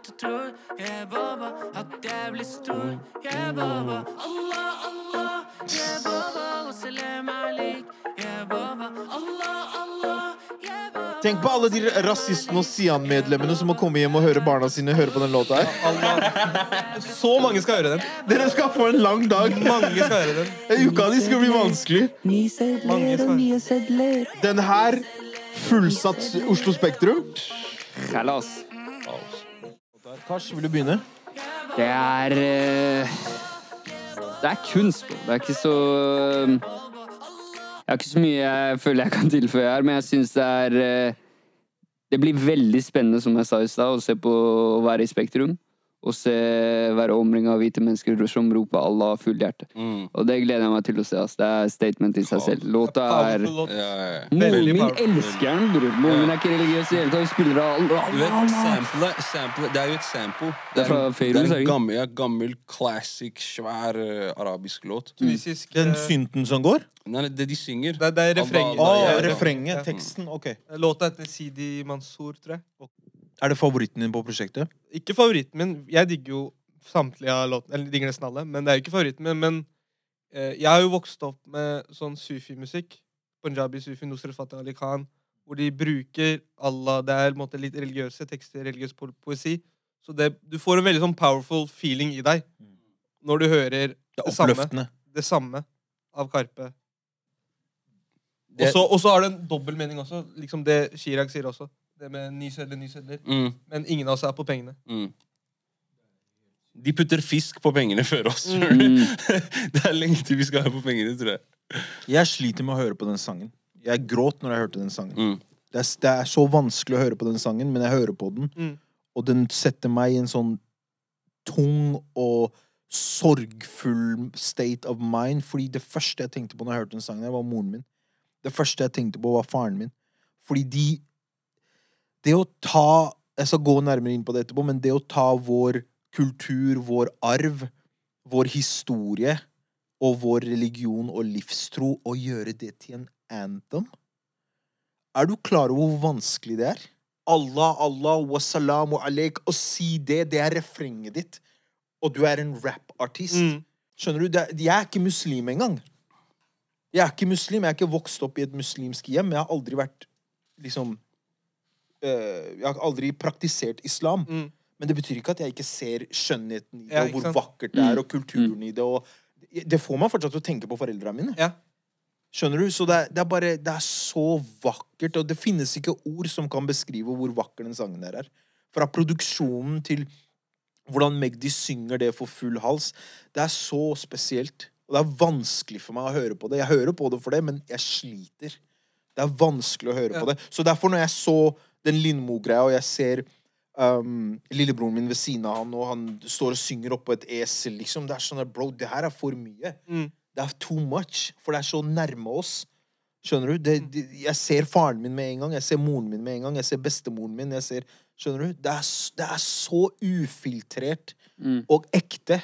Speaker 1: Du tror, yeah, baba, at jeg blir stor, yeah, baba. Allah, Allah, yeah, baba, og salam alik, yeah, baba. Allah, Allah.
Speaker 2: Tenk på alle de rasistene og Sian-medlemmene som må komme hjem og høre barna sine høre på den låta her.
Speaker 6: Så mange skal høre den.
Speaker 2: Dere skal få en lang dag.
Speaker 6: Mange skal høre den.
Speaker 2: Uka di skal bli vanskelig.
Speaker 6: Mange den.
Speaker 2: Den her fullsatt Oslo Spektrum.
Speaker 4: Kalas.
Speaker 2: Kars, vil du begynne?
Speaker 4: Det er eh, Det er kunst, bro. Det er ikke så Jeg har ikke så mye jeg føler jeg kan tilføye her, men jeg syns det er eh, Det blir veldig spennende, som jeg sa i stad, å se på å være i Spektrum. Og se være omringa av hvite mennesker som roper Allah av full hjerte.
Speaker 5: Mm.
Speaker 4: Og det gleder jeg meg til å se. ass. Det er statement i seg selv. Låta er
Speaker 6: Powerful låt.
Speaker 5: Ja, ja, ja.
Speaker 4: Moren
Speaker 6: Veldig
Speaker 4: min elsker den, bror. Moren er ikke religiøs i det hele tatt. Vi spiller av Allah.
Speaker 5: vet, sample, sample, det er jo et sample.
Speaker 4: Det er fra
Speaker 5: en-
Speaker 4: Feiruz,
Speaker 5: det
Speaker 4: er
Speaker 5: en gammel, gammel classic, svær uh, arabisk låt.
Speaker 6: Tunisisk
Speaker 2: Den
Speaker 6: eh,
Speaker 2: synten som går?
Speaker 5: Nei, det de synger
Speaker 6: Det, det er refrenget. Oh,
Speaker 2: refrenget. Teksten. Ok.
Speaker 6: Låta heter Sidi Mansour, tror jeg.
Speaker 2: Er det favoritten din på prosjektet?
Speaker 6: Ikke favoritten min. Jeg digger jo samtlige av låtene. Eller digger nesten alle, men det er jo ikke favoritten min. Men eh, jeg har jo vokst opp med sånn sufi-musikk. Punjabi sufi, Nusrat Fateh Ali Khan. Hvor de bruker Allah. Det er måte litt religiøse tekster, religiøs po poesi. Så det, du får en veldig sånn powerful feeling i deg når du hører
Speaker 2: Det
Speaker 6: det, samme, det samme av Karpe. Og så- har det en dobbel mening også. Liksom det Chirag sier også. Det med ny sedler, ny sedler.
Speaker 5: Mm,
Speaker 6: Men ingen av oss er på pengene.
Speaker 5: mm. De putter fisk på pengene før oss.
Speaker 4: Mm. *laughs*
Speaker 5: det er lenge til vi skal være på pengene, tror jeg.
Speaker 2: Jeg sliter med å høre på den sangen. Jeg gråt når jeg hørte den sangen.
Speaker 5: Mm.
Speaker 2: Det Det er, det er så vanskelig å høre på den sangen, men jeg hører på den,
Speaker 6: Mm.
Speaker 2: og den setter meg i en sånn tung og sorgfull state of mind, fordi det første jeg tenkte på når jeg hørte den sangen, var moren min. Det første jeg tenkte på, var faren min. Fordi de Det å ta Jeg skal gå nærmere inn på det etterpå, men det å ta vår kultur, vår arv, vår historie og vår religion og livstro og gjøre det til en anthem Er du klar over hvor vanskelig det er? Allah, Allah, wassalamu alaik. Å si det, det er refrenget ditt. Og du er en rappartist.
Speaker 6: Mm.
Speaker 2: Skjønner du? Det er, jeg er ikke muslim engang. Jeg er ikke muslim. Jeg er ikke vokst opp i et muslimsk hjem. Jeg har aldri vært liksom Jeg har aldri praktisert islam.
Speaker 6: Mm.
Speaker 2: Men det betyr ikke at jeg ikke ser skjønnheten i det,
Speaker 6: Ja,
Speaker 2: og hvor
Speaker 6: sant?
Speaker 2: vakkert det er, og kulturen i det. Og det får meg fortsatt til å tenke på foreldrene mine.
Speaker 6: Ja.
Speaker 2: Skjønner du? Så det er, det er bare Det er så vakkert, og det finnes ikke ord som kan beskrive hvor vakker den sangen der er. Fra produksjonen til hvordan Magdi synger det for full hals. Det er så spesielt. Og det er vanskelig for meg å høre på det. Jeg hører på det for det, men jeg sliter. Det er vanskelig å høre
Speaker 6: Ja.
Speaker 2: på det. Så derfor, når jeg så den Lindmo-greia, og jeg ser um, lillebroren min ved siden av han, og han står og synger oppå et esel, liksom, det er sånn at, bro, det her er for mye.
Speaker 6: Mm.
Speaker 2: Det er too much, for det er så nærme oss. Skjønner du? Det, det, jeg ser faren min med en gang, jeg ser moren min med en gang, jeg ser bestemoren min. jeg ser, Skjønner du? Det er, det er så ufiltrert
Speaker 4: Mm.
Speaker 2: og ekte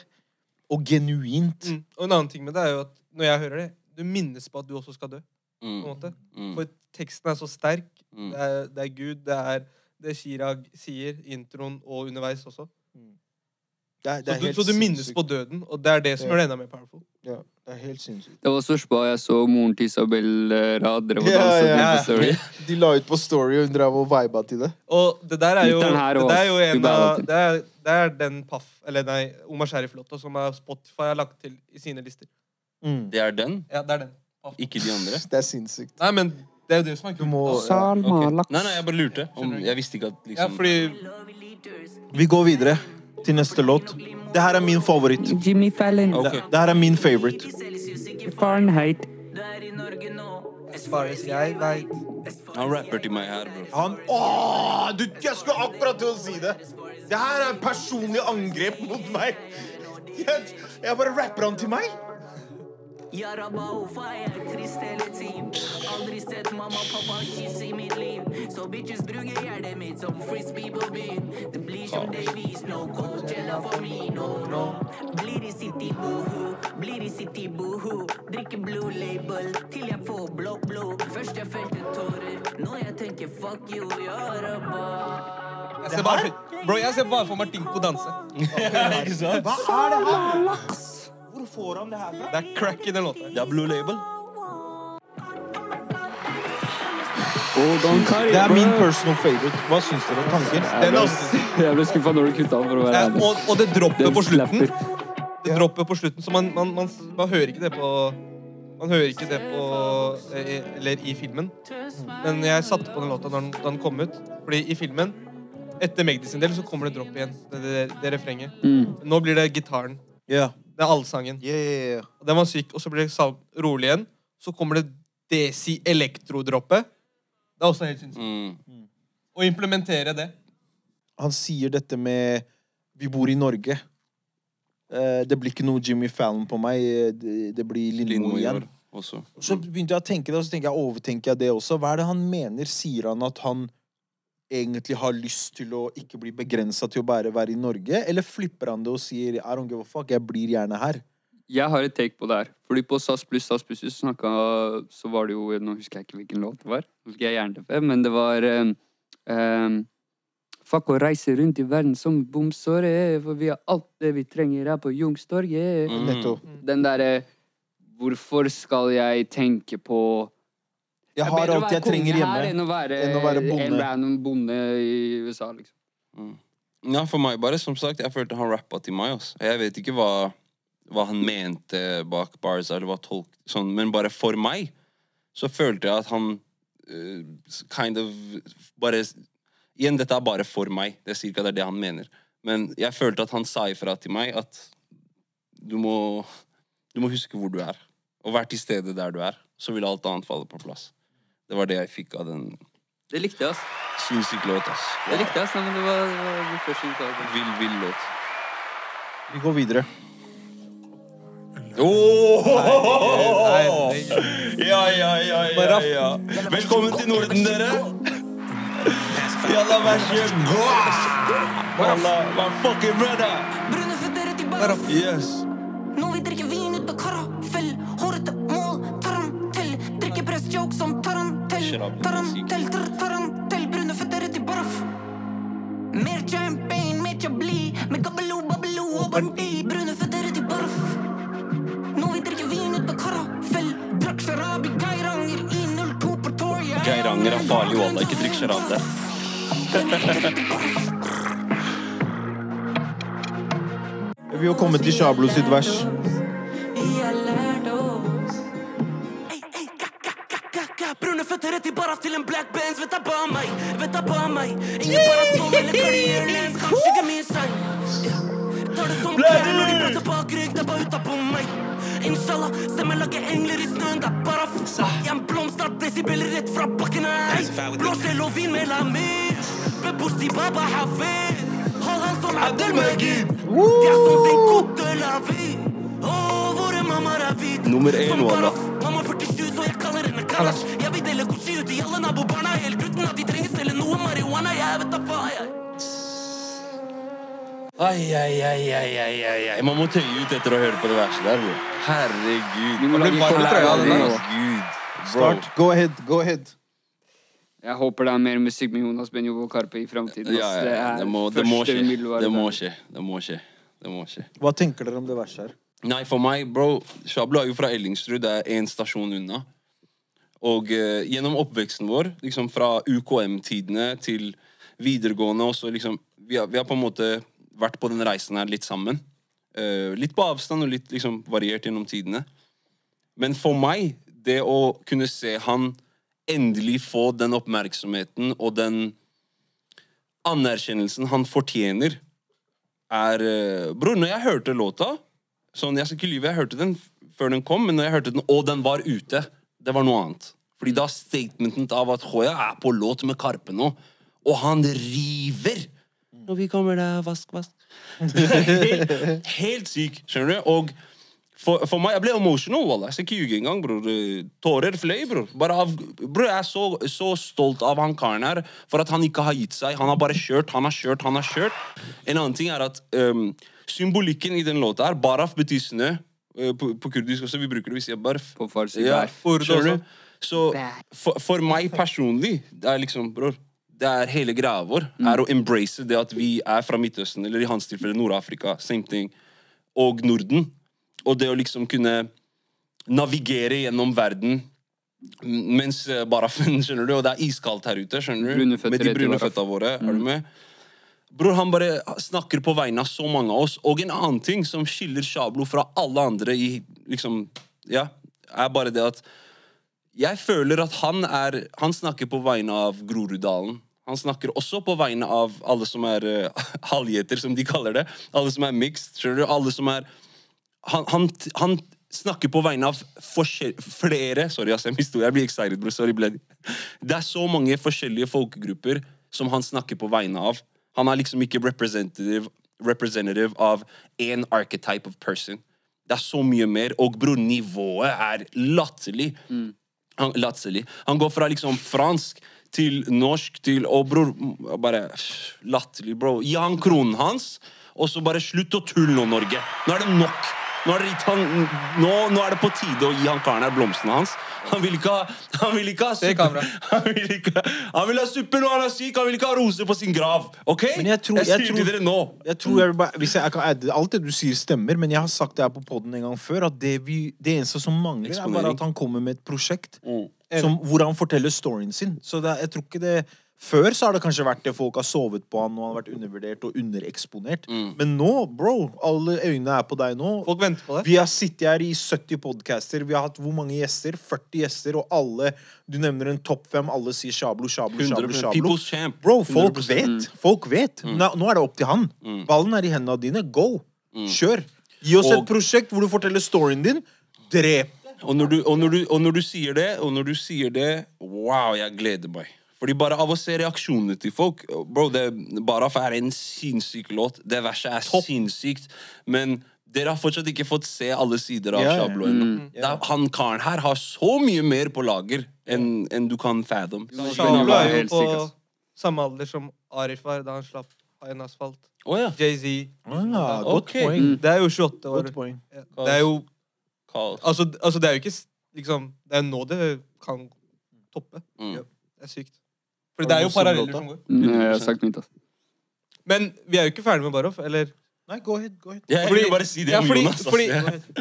Speaker 2: og genuint.
Speaker 6: Mm. Og en annen ting med det er jo at når jeg hører det, du minnes på at du også skal dø. på en
Speaker 5: Mm.
Speaker 6: måte.
Speaker 5: Mm.
Speaker 6: For teksten er så sterk.
Speaker 5: Mm.
Speaker 6: Det, er, det er Gud, det er det Chirag sier, introen og underveis også.
Speaker 2: Det er, det
Speaker 6: Så
Speaker 2: er
Speaker 6: du,
Speaker 2: helt
Speaker 6: så du minnes
Speaker 2: sinnssykt.
Speaker 6: på døden, og det er det som gjør det enda mer powerful.
Speaker 2: Ja, det er helt sinnssykt.
Speaker 4: Det var så spa jeg så moren til Isabel eh, Rad drev og
Speaker 2: Ja,
Speaker 4: dansa
Speaker 2: ja,
Speaker 6: ja.
Speaker 4: på Story. *laughs*
Speaker 2: De la ut på Story, og hun drev og viba til det.
Speaker 6: Og det der er jo, det der er jo en av det er, det er den Paff, eller nei, Omar Sharif-låta som er Spotify har lagt til i sine lister.
Speaker 2: Mm.
Speaker 5: Det er den,
Speaker 6: Ja, det er den. Paff.
Speaker 5: ikke de andre.
Speaker 2: Det er sinnssykt.
Speaker 6: Nei, men det er jo det som er kult.
Speaker 2: må ja.
Speaker 4: Salma
Speaker 5: Ok.
Speaker 4: laks.
Speaker 5: Nei, nei, jeg bare lurte. Om, jeg visste ikke at liksom Ja,
Speaker 6: fordi
Speaker 2: Vi går videre til neste låt. Det her er min favoritt.
Speaker 4: Jimmy Fallon.
Speaker 5: Ok.
Speaker 2: Det her er min favorite.
Speaker 4: Fahrenheit.
Speaker 6: As far as jeg veit
Speaker 5: Han rapper til meg her, bro.
Speaker 2: Han Åh, du, Jeg skulle akkurat til å si det! Det her er personlig angrep mot meg. Jeg, jeg bare rapper han til meg.
Speaker 7: Jaraba jeg er trist hele tiden. Aldri sett mamma og pappa kysse i mitt liv. Så bitches bruker hjertet mitt som frisbee på byen. Det blir som Davies, no Coachella for me, no, no. Blir i City Boohoo, blir i City Boohoo. Drikker blue label til jeg får blå blod. Først jeg felte tårer, nå jeg tenker fuck you, Yaraba.
Speaker 6: Jeg ser bare, bro, jeg ser bare for Martinko danse. *laughs*
Speaker 2: Hva er det her? Hvor får han det her fra?
Speaker 6: Det er crack i den låta.
Speaker 5: Det er Blue Label.
Speaker 2: Det er min personal favorite. Hva syns dere? Tanker?
Speaker 6: Den er
Speaker 4: Jeg ble skuffa når du kutta den, for å være ærlig.
Speaker 6: og, og det
Speaker 4: dropper
Speaker 6: på slutten. Det dropper på slutten, så man, man, man, man hører ikke det på Man hører ikke det på Eller i filmen. Men jeg satte på den låta da den, den kom ut. Fordi i filmen, etter Magdi sin del, så kommer det dropp igjen. Det, det, det refrenget.
Speaker 4: Mm.
Speaker 6: Nå blir det gitaren.
Speaker 2: Ja.
Speaker 6: Det er allsangen.
Speaker 2: Yeah.
Speaker 6: Og Den var syk. Og så blir det rolig igjen. Så kommer det Desi elektrodroppet. Det er også helt sinnssykt.
Speaker 5: Mm.
Speaker 6: Å implementere det.
Speaker 2: Han sier dette med Vi bor i Norge. Eh, det blir ikke noe Jimmy Fallon på meg. eh, Det, blir Lindmo
Speaker 5: Lindmo
Speaker 2: igjen.
Speaker 5: også.
Speaker 2: Så begynte jeg å tenke det, og så tenker jeg, overtenker jeg det også. Hva er det han mener? Sier han at han egentlig har lyst til å ikke bli begrensa til å bare være i Norge? Eller flipper han det og sier I don't give a fuck, jeg blir gjerne her?
Speaker 4: Jeg har et take på det her. Fordi på SAS pluss SAS pluss snakka Så var det jo Nå husker jeg ikke hvilken låt det var. Skal jeg jernteppe, men det var um, um, Fuck å reise rundt i verden som bomsåre, for vi har alt det vi trenger her på Youngstorget.
Speaker 5: Mm.
Speaker 4: Den derre Hvorfor skal jeg tenke på
Speaker 2: Jeg har alt jeg trenger hjemme.
Speaker 4: Enn å være,
Speaker 2: enn å være bonde.
Speaker 4: en random bonde i USA, liksom.
Speaker 5: Mm. Ja, for meg bare, som sagt, jeg følte han rappa til meg. Altså. Jeg vet ikke hva, hva han mente bak bars, eller hva tolk, sånn, men bare for meg så følte jeg at han uh, kind of bare Igjen, dette er bare for meg. Det er cirka det er det han mener. Men jeg følte at han sa ifra til meg at du må, du må huske hvor du er. Og være til stede der du er. Så vil alt annet falle på plass. Det var det jeg fikk av den
Speaker 4: Det likte jeg, ass.
Speaker 5: Sinnssyk låt, ass.
Speaker 4: Det likte jeg, ass. Nei, men det var, det var det første tok.
Speaker 5: Vill, vill låt.
Speaker 2: Vi går videre.
Speaker 5: Oh! Ja, ja, ja, ja, ja. Velkommen til Norden, dere. Jalla, vær så god. Jalla, my fucking brother. Yes.
Speaker 7: Tarantell.
Speaker 5: Sharab,
Speaker 7: Tarantell, tar tarantell. Brune føtter rett i baraff. Mer champagne, mer chablis. Med gabbelo, babbelo og bandi. Brune føtter rett i baraff. Nå vi drikker vin ut på karafell. Drakk sharab i Geiranger i 02 på torget.
Speaker 5: Geiranger er farlig, wallah. Ikke drikk sharab der.
Speaker 2: Vi har kommet til Shablo sitt vers.
Speaker 7: Rett til en black bands Vet på meg, vet på meg. Ingen hele eller karrierelens *laughs* Kanskje ikke min sang. Tar det som kjære når de prater bak rygg Det er bare uta på meg. Inshallah, se meg lage engler i snøen Det er fusa Jeg er en blomst decibel rett fra bakken her. Blåskjell og vin med lamis Bebosti baba hafid Hold han som Abdelmagid. Det er som sin kote lavi. Åh, våre mammaer er vit,
Speaker 5: Nummer én,
Speaker 7: baraff Mamma 47, så jeg kaller henne Kalash Dele Gucci ut i alle nabobarna Helt uten at de trenger selge noe marihuana Jeg vet da faen jeg
Speaker 5: Ai, ai, ai, ai, ai, ai, ai. Man må tøye ut etter å høre på det verset der, bro. Herregud.
Speaker 4: Vi må lage.
Speaker 5: Herregud.
Speaker 2: Start. Go ahead. Go ahead.
Speaker 4: Jeg håper det er mer musikk med Jonas Benjo og Karpe i framtiden.
Speaker 5: Ja, ja, ja. Det må, det må skje. Det må skje. Det må skje. Det må skje.
Speaker 2: Hva tenker dere om det verset her?
Speaker 5: Nei, for meg, bro Shablo er jo fra Ellingsrud. Det er én stasjon unna. Og eh, gjennom oppveksten vår, liksom fra UKM-tidene til videregående også, liksom vi har, vi har på en måte vært på den reisen her litt sammen. Eh, litt på avstand og litt liksom variert gjennom tidene. Men for meg, det å kunne se han endelig få den oppmerksomheten og den anerkjennelsen han fortjener, er eh, Bror, når jeg hørte låta Sånn, Jeg skal ikke lyve, jeg hørte den før den kom, men når jeg hørte den, og den var ute, det var noe annet. Fordi da statementen av at Hoya er på låt med Karpe nå, og han river Når vi kommer der, vask, vask helt, *laughs* helt syk, skjønner du? Og for, for meg, jeg ble emotional, wallah. Jeg skal ikke ljuge engang, bror. Tårer fløy, bror. Bror, jeg er så, så stolt av han karen her for at han ikke har gitt seg. Han har bare kjørt, han har kjørt, han har kjørt. En annen ting er at um, symbolikken i den låta her, baraf betyr snø. Uh, på, på kurdisk også, vi bruker det, vi sier barf.
Speaker 4: På farsi
Speaker 5: Ja,
Speaker 4: barf.
Speaker 5: Så for, for meg personlig, det er liksom, bror det er hele greia vår, er å embrace det at vi er fra Midtøsten, eller i hans tilfelle Nord-Afrika, same thing, og Norden. Og det å liksom kunne navigere gjennom verden mens eh, baraffen, *laughs* skjønner du, og det er iskaldt her ute, skjønner du, med de brune føtta våre, er du med? Bror, han bare snakker på vegne av så mange av oss. Og en annen ting som skiller Shablo fra alle andre i liksom Ja, er bare det at jeg føler at han er Han snakker på vegne av Groruddalen. Han snakker også på vegne av alle som er *laughs* uh, halvgjeter, som de kaller det. Alle som er mixed. Alle som er Han, han, han snakker på vegne av flere Sorry, ass, jeg misto Jeg blir excited, bror. Sorry, Bled. Det er så mange forskjellige folkegrupper som han snakker på vegne av. Han er liksom ikke representative, representative av én archetype of person. Det er så mye mer, og bror, nivået er latterlig. Han, latterlig. Han går fra liksom fransk til norsk til Og bror, bare latterlig, bro. Gi han kronen hans, og så bare slutt å tulle nå, Norge. Nå er det nok. Nå er det, han, nå, nå er det på tide å gi han karen her blomstene hans. Han vil ikke ha Han vil ikke ha suppe. *laughs* Han vil, ikke, han vil ha suppe når han er syk. Han vil ikke ha roser på sin grav. OK?
Speaker 2: Men jeg tror- jeg
Speaker 5: sier
Speaker 2: tror-
Speaker 5: dere nå.
Speaker 2: Jeg tror jeg, bare- hvis jeg, jeg kan Alt det du sier, stemmer, men jeg har sagt det her på poden en gang før. At det, vi, det eneste som mangler, er bare at han kommer med et prosjekt
Speaker 5: Mm.
Speaker 2: som, hvor han forteller storyen sin. Så det, jeg tror ikke det Før så har det kanskje vært det folk har sovet på han, og han har vært undervurdert og undereksponert.
Speaker 5: Mm.
Speaker 2: Men nå, bro, alle øynene er på deg nå.
Speaker 6: Folk venter på det.
Speaker 2: Vi har sittet her i 70 podcaster. Vi har hatt hvor mange gjester? 40 gjester, og alle Du nevner en topp fem, alle sier Shablo, Shablo, Shablo.
Speaker 5: 100%.
Speaker 2: Shablo. Bro, folk
Speaker 5: 100%.
Speaker 2: vet. Folk vet. Nå, nå er det opp til han. Ballen er i hendene dine. Go. Kjør. Gi oss
Speaker 5: Og-
Speaker 2: et prosjekt hvor du forteller storyen din. Drep.
Speaker 5: Og når, du, og, når du, og når du sier det, og når du sier det Wow, jeg gleder meg. Fordi bare av å se reaksjonene til folk Bro, det, Baraf er en sinnssyk låt. Det verset er sinnssykt. Men dere har fortsatt ikke fått se alle sider av
Speaker 2: yeah.
Speaker 5: Shablo ennå. Mm. Yeah. Han karen her har så mye mer på lager enn en du kan fathom.
Speaker 6: Shablo er jo på samme alder som Arif var da han slapp High Asfalt.
Speaker 5: Oh, ja.
Speaker 6: Jay-Z.
Speaker 2: Ah,
Speaker 5: okay.
Speaker 2: mm.
Speaker 6: Det er jo 28 år. Det er jo altså, altså, det er jo ikke liksom Det er nå det kan toppe.
Speaker 5: Mm.
Speaker 6: Ja, det er sykt. For det er jo paralleller
Speaker 2: som
Speaker 6: går.
Speaker 4: Nei, Jeg har sagt mitt, altså.
Speaker 6: Men vi er jo ikke ferdig med Barof, eller?
Speaker 2: Nei, go ahead. Go ahead.
Speaker 5: Jeg
Speaker 6: Fordi-
Speaker 5: vil bare si det
Speaker 6: ja,
Speaker 5: om
Speaker 6: fordi-
Speaker 5: Jonas. ass.
Speaker 6: fordi-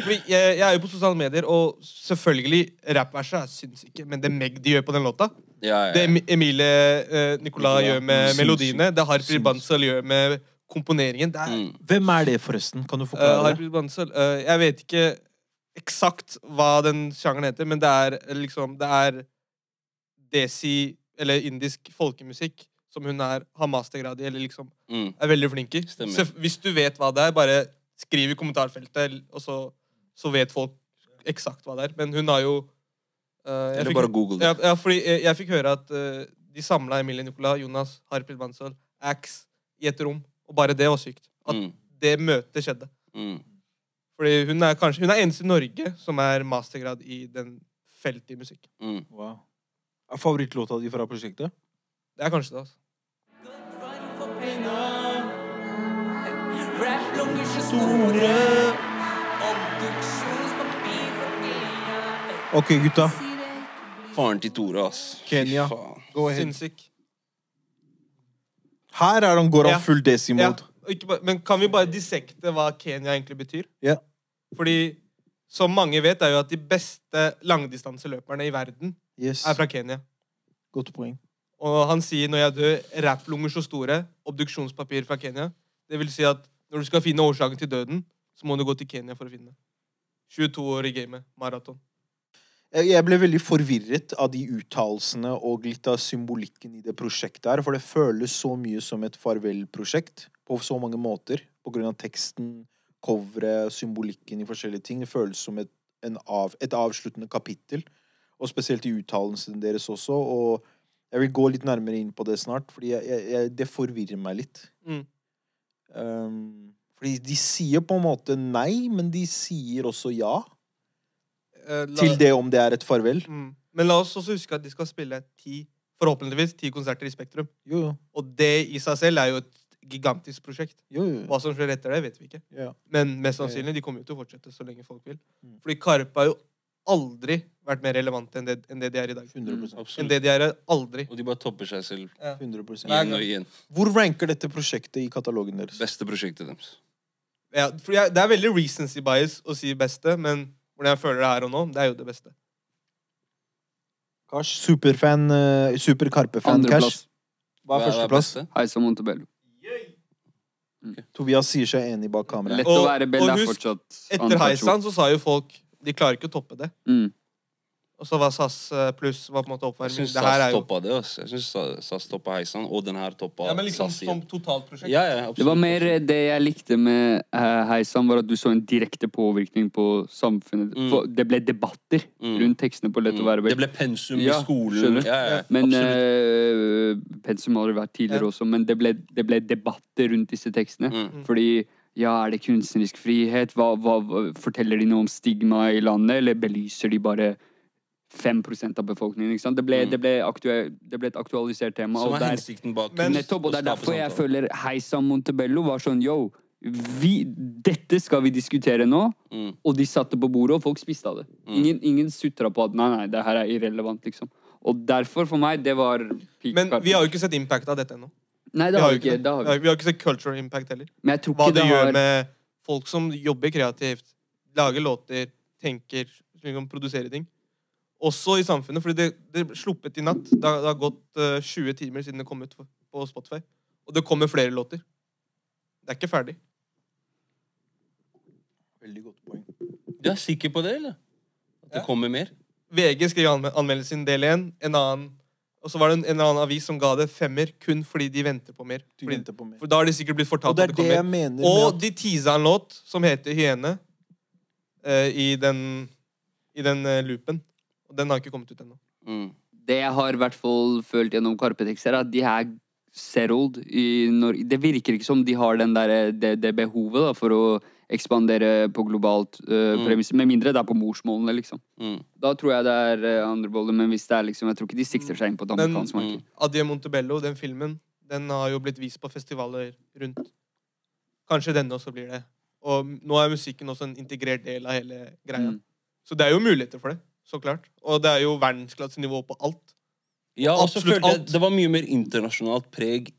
Speaker 6: Fordi jeg, jeg er jo på sosiale medier, og selvfølgelig rappverset syns ikke, men det Magdi gjør på den låta
Speaker 5: Ja, ja,
Speaker 6: Det Emilie eh, Nicolas gjør med
Speaker 2: syns,
Speaker 6: melodiene, det
Speaker 2: Harpri
Speaker 6: Bansal gjør med komponeringen Det er
Speaker 5: Mm.
Speaker 2: Hvem er det, forresten? Kan du
Speaker 6: Eh,
Speaker 2: forklare det?
Speaker 6: Harpy Bansal uh, Jeg vet ikke eksakt hva den sjangeren heter, men det er eh, liksom Det er desi, eller indisk folkemusikk, som hun er, har mastergrad i, eller liksom
Speaker 5: Mm.
Speaker 6: er veldig flink i. Så hvis du vet hva det er, bare skriv i kommentarfeltet, og så, så vet folk eksakt hva det er. Men hun har jo uh, jeg
Speaker 5: Eller
Speaker 6: fikk-
Speaker 5: bare google det.
Speaker 6: Ja, ja, fordi jeg, jeg fikk høre at uh, de samla Emilie Nicolas, Jonas, Harpil Bansal, Axe i et rom. Og bare det var sykt. At
Speaker 5: Mm.
Speaker 6: det møtet skjedde.
Speaker 5: Mm.
Speaker 6: Fordi hun er kanskje Hun er eneste i Norge som er mastergrad i den feltet i musikk.
Speaker 5: Mm.
Speaker 2: Wow. Favorittlåta di fra prosjektet?
Speaker 6: Det er kanskje det, altså.
Speaker 7: Så store. Kenya.
Speaker 2: Ok, gutta.
Speaker 5: Faren til Tore, ass.
Speaker 2: Kenya. Go ahead.
Speaker 6: Sinnssyk.
Speaker 2: Her er han, går av
Speaker 6: full
Speaker 2: full
Speaker 6: Ja, men kan vi bare dissekte hva Kenya egentlig betyr?
Speaker 2: Ja.
Speaker 6: Fordi som mange vet, er jo at de beste langdistanseløperne i verden
Speaker 2: Yes.
Speaker 6: er fra Kenya.
Speaker 2: Godt poeng.
Speaker 6: Og han sier når jeg dør, rapplunger så store, obduksjonspapir fra Kenya. Det vil si at når du skal finne årsaken til døden, så må du gå til Kenya for å finne det. 22 år i gamet. Maraton.
Speaker 2: Jeg ble veldig forvirret av de uttalelsene og litt av symbolikken i det prosjektet her, for det føles så mye som et farvelprosjekt på så mange måter. På grunn av teksten, coveret, symbolikken i forskjellige ting. Det føles som et, en av, et avsluttende kapittel. Og spesielt i uttalelsene deres også. Og jeg vil gå litt nærmere inn på det snart, jeg, det forvirrer meg litt.
Speaker 6: Mm.
Speaker 2: Um, fordi de sier på en måte nei, men de sier også ja
Speaker 6: Eh, la-
Speaker 2: til det om det er et farvel.
Speaker 6: Mm. Men la oss også huske at de skal spille ti, forhåpentligvis ti konserter i Spektrum.
Speaker 2: Jo, jo.
Speaker 6: Og det i seg selv er jo et gigantisk prosjekt.
Speaker 2: jo, jo.
Speaker 6: Hva som skjer etter det, vet vi ikke.
Speaker 2: Ja.
Speaker 6: Men mest sannsynlig, de kommer jo til å fortsette så lenge folk vil.
Speaker 2: Mm.
Speaker 6: Fordi Karpe har jo aldri vært mer relevante enn det, enn det de er i dag.
Speaker 2: 100%.
Speaker 6: Enn det de er aldri.
Speaker 5: Og de bare topper seg selv
Speaker 2: 100%.
Speaker 5: igjen og igjen.
Speaker 2: Hvor ranker dette prosjektet i katalogen deres?
Speaker 5: Beste prosjektet deres.
Speaker 6: Ja, for jeg, det er veldig recency bias å si beste, men hvordan jeg føler det her og nå, det er jo det beste.
Speaker 2: Kars, superfan, uh, super Karpe-fan, Cash. Hva er førsteplass?
Speaker 4: Heisa Montebello.
Speaker 2: Tobias sier seg enig bak kameraet.
Speaker 4: Lett å være Bell
Speaker 6: og
Speaker 4: og
Speaker 6: husk,
Speaker 4: fortsatt
Speaker 6: Etter
Speaker 4: heisen
Speaker 6: Heisan så sa jo folk de klarer ikke å toppe det.
Speaker 4: Mm.
Speaker 6: Og så var SAS eh, pluss var på en måte
Speaker 5: Jeg
Speaker 6: oppvarming.
Speaker 5: syns
Speaker 6: Det her er
Speaker 5: SAS
Speaker 6: jo
Speaker 5: toppa det. Også. Jeg synes SAS toppa Heisan, og den her toppa
Speaker 6: ja, men liksom
Speaker 5: SAS
Speaker 6: som totalprosjekt.
Speaker 5: Ja, ja, absolutt.
Speaker 4: Det var mer det jeg likte med eh, Heisan, var at du så en direkte påvirkning på samfunnet.
Speaker 5: Mm.
Speaker 4: For det ble debatter
Speaker 5: Mm.
Speaker 4: rundt tekstene på Lett å være
Speaker 5: vel.
Speaker 4: Det
Speaker 5: ble pensum
Speaker 4: Ja,
Speaker 5: i skolen. Ja, ja,
Speaker 4: Men eh, Pensum har det vært tidligere
Speaker 6: Ja.
Speaker 4: også, men det ble, det ble debatter rundt disse tekstene.
Speaker 5: Mm.
Speaker 4: Fordi ja, er det kunstnerisk frihet? Hva, hva, forteller de noe om stigma i landet, eller belyser de bare 5% av befolkningen? Ikke sant? Det, ble,
Speaker 5: Mm.
Speaker 4: det, ble det ble et aktualisert tema.
Speaker 5: Som er hensikten bak
Speaker 6: Men-
Speaker 4: Nettopp, og det er derfor jeg føler Heisa Montebello var sånn yo, vi, dette skal vi diskutere nå,
Speaker 5: Mm.
Speaker 4: og de satte på bordet, og folk spiste av det.
Speaker 5: Mm.
Speaker 4: Ingen, ingen sutra på at nei, nei, det her er irrelevant, liksom. Og derfor, for meg, det var peak
Speaker 6: Men vi har jo ikke sett impact av dette ennå.
Speaker 4: Nei, det har vi ikke.
Speaker 6: det.
Speaker 4: Har
Speaker 6: Vi
Speaker 4: vi.
Speaker 6: vi har ikke sett cultural impact heller.
Speaker 4: Men jeg tror
Speaker 6: Hva
Speaker 4: ikke
Speaker 6: det
Speaker 4: det
Speaker 6: gjør
Speaker 4: har
Speaker 6: med folk som jobber kreativt, lager låter, tenker, liksom produserer ting. Også i samfunnet, fordi det, det ble sluppet i natt. Det har, det har gått uh, 20 timer siden det kom ut på- Spotify. Og det kommer flere låter. Det er ikke ferdig.
Speaker 2: Veldig godt poeng.
Speaker 5: Du er sikker på det, eller? At det kommer mer?
Speaker 6: VG skrev anme anmeldelsen del én. En annen Og så var det en, en annen avis som ga det femmer kun fordi de venter på mer.
Speaker 2: De
Speaker 6: Fordi,
Speaker 2: venter på mer.
Speaker 6: for da har de sikkert blitt
Speaker 2: Og
Speaker 6: fortalt
Speaker 2: er
Speaker 6: at det
Speaker 2: det jeg
Speaker 6: kommer.
Speaker 2: mener med
Speaker 6: Og
Speaker 2: at
Speaker 6: de teasa en låt som heter Hyene uh, i den, i den uh, loopen. Og den har ikke kommet ut ennå.
Speaker 5: Mm.
Speaker 4: Det jeg har i hvert fall følt gjennom Karpe-tekster, er at de er settled i Norge. Det virker ikke som de har den der, det, det behovet da, for å ekspandere på globalt uh,
Speaker 5: Mm.
Speaker 4: premiss. Med mindre det er på morsmålene, liksom.
Speaker 5: Mm.
Speaker 4: Da tror jeg det er uh, andre boller, men hvis det er liksom Jeg tror ikke de sikter seg inn på et amerikansk marked.
Speaker 6: Adie Montebello, den filmen, den har jo blitt vist på festivaler rundt. Kanskje denne også blir det. Og nå er musikken også en integrert del av hele greia.
Speaker 4: Mm.
Speaker 6: Så det er jo muligheter for det. Så klart. Og det er jo verdensklassenivå på alt.
Speaker 5: Ja, og så følte jeg det var mye mer internasjonalt preg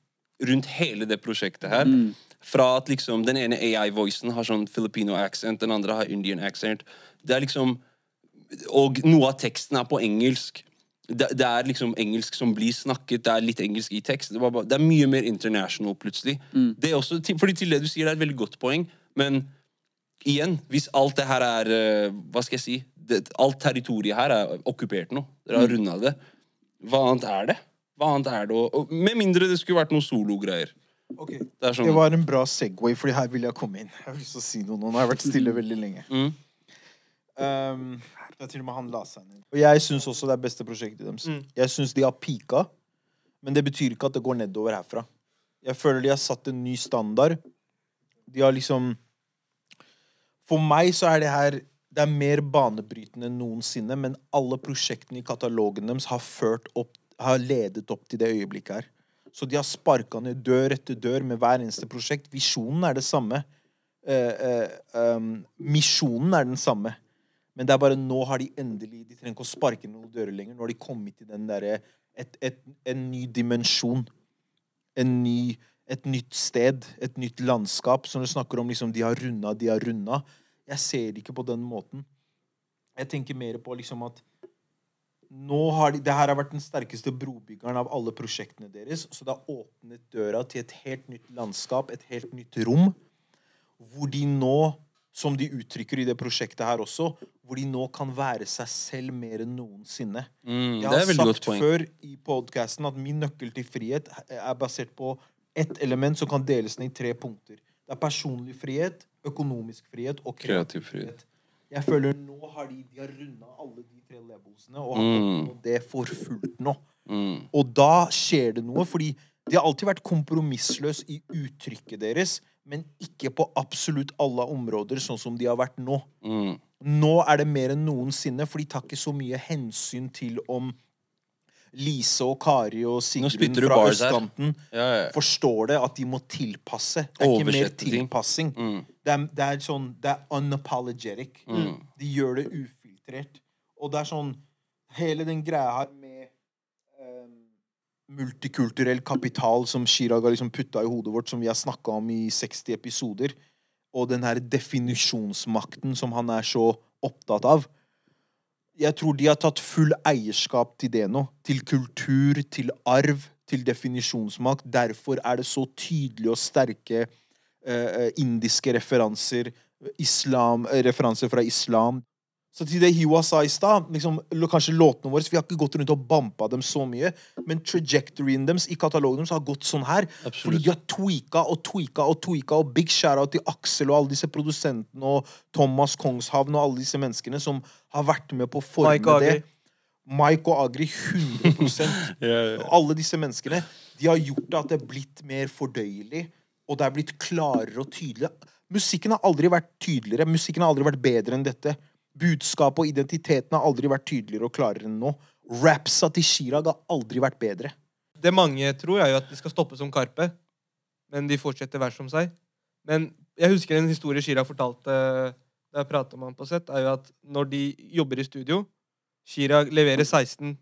Speaker 5: rundt hele det prosjektet her.
Speaker 4: Mm.
Speaker 5: Fra at liksom den ene AI-voicen har sånn Filipino accent, den andre har Indian accent. Det er liksom Og noe av teksten er på engelsk. Det, det er liksom engelsk som blir snakket, det er litt engelsk i tekst. Det, var bare, det er mye mer international plutselig. Det er også, til- fordi til det du sier, det er et veldig godt poeng, men igjen, hvis alt det her er eh, Hva skal jeg si? Det, alt territoriet her er okkupert nå. Dere har runda det. Hva annet er det? Hva annet er det? å- Og, med mindre det skulle vært noen sologreier.
Speaker 2: Okay.
Speaker 5: Det sånn
Speaker 2: Det var en bra Segway, fordi her vil jeg komme inn. Jeg har lyst til å si noe nå. Nå har jeg vært stille veldig lenge.
Speaker 5: Mm.
Speaker 2: Um, det er til og med han la seg ned. Og jeg syns også det er beste prosjektet deres.
Speaker 6: Mm.
Speaker 2: Jeg syns de har pika, men det betyr ikke at det går nedover herfra. Jeg føler de har satt en ny standard. De har liksom For meg så er det her Det er mer banebrytende enn noensinne, men alle prosjektene i katalogen deres har opp Har ledet opp til det øyeblikket her. Så de har sparka ned dør etter dør med hver eneste prosjekt. Visjonen er det samme. Eh, eh, um, misjonen er den samme. Men det er bare nå har de endelig De trenger ikke å sparke noen dører lenger. Nå har de kommet til den derre En ny dimensjon. En ny, et nytt sted. Et nytt landskap. Når du snakker om liksom de har runda, de har runda Jeg ser det ikke på den måten. Jeg tenker mer på liksom at nå har de, det her har vært den sterkeste brobyggeren av alle prosjektene deres. Så det har åpnet døra til et helt nytt landskap, et helt nytt rom. Hvor de nå, som de uttrykker i det prosjektet her også, hvor de nå kan være seg selv mer enn noensinne.
Speaker 5: Mm,
Speaker 2: Jeg
Speaker 5: det
Speaker 2: har
Speaker 5: er
Speaker 2: sagt før i podcasten at min nøkkel til frihet er basert på ett element som kan deles ned i tre punkter. Det er personlig frihet, økonomisk frihet og kreativ
Speaker 5: frihet.
Speaker 2: Jeg føler nå har de, de har runda alle de tre levelsene og har
Speaker 5: Mm.
Speaker 2: det for fullt nå.
Speaker 5: Mm.
Speaker 2: Og da skjer det noe, fordi de har alltid vært kompromissløs i uttrykket deres, men ikke på absolutt alle områder, sånn som de har vært nå.
Speaker 5: Mm.
Speaker 2: Nå er det mer enn noensinne, for de tar ikke så mye hensyn til om Lise og Kari og Sigrun fra østkanten
Speaker 5: Ja, ja.
Speaker 2: forstår det, at de må tilpasse. Det er ikke mer tilpassing.
Speaker 5: Mm.
Speaker 2: Det er, det er sånn Det er unapologetic.
Speaker 5: Mm.
Speaker 2: De gjør det ufiltrert. Og det er sånn Hele den greia her med um, multikulturell kapital som Chirag har liksom putta i hodet vårt, som vi har snakka om i 60 episoder, og den her definisjonsmakten som han er så opptatt av Jeg tror de har tatt full eierskap til det nå. Til kultur, til arv, til definisjonsmakt. Derfor er det så tydelige og sterke eh, indiske referanser, islam, eh, referanser fra islam. Så til det Hiwa sa i stad, liksom, kanskje låtene våre Vi har ikke gått rundt og bampa dem så mye, men trajectoryen deres i katalogen deres har gått sånn her. Fordi de har tweaka og tweaka og tweaka, og big shout-out til Aksel og alle disse produsentene og Thomas Kongshavn og alle disse menneskene som har vært med på å forme
Speaker 6: Mike
Speaker 2: det. Mike og Agri 100
Speaker 5: yeah, yeah.
Speaker 2: alle disse menneskene De har gjort at det er blitt mer fordøyelig, og det er blitt klarere og tydeligere. Musikken har aldri vært tydeligere. Musikken har aldri vært bedre enn dette. Budskapet og identiteten har aldri vært tydeligere og klarere enn nå. Rapsa til Chirag har aldri vært bedre.
Speaker 6: Det mange tror, er jo at de skal stoppe som Karpe. Men de fortsetter hver som seg. Men jeg husker en historie Chirag fortalte da jeg prata med han på sett, er jo at når de jobber i studio Chirag leverer 16,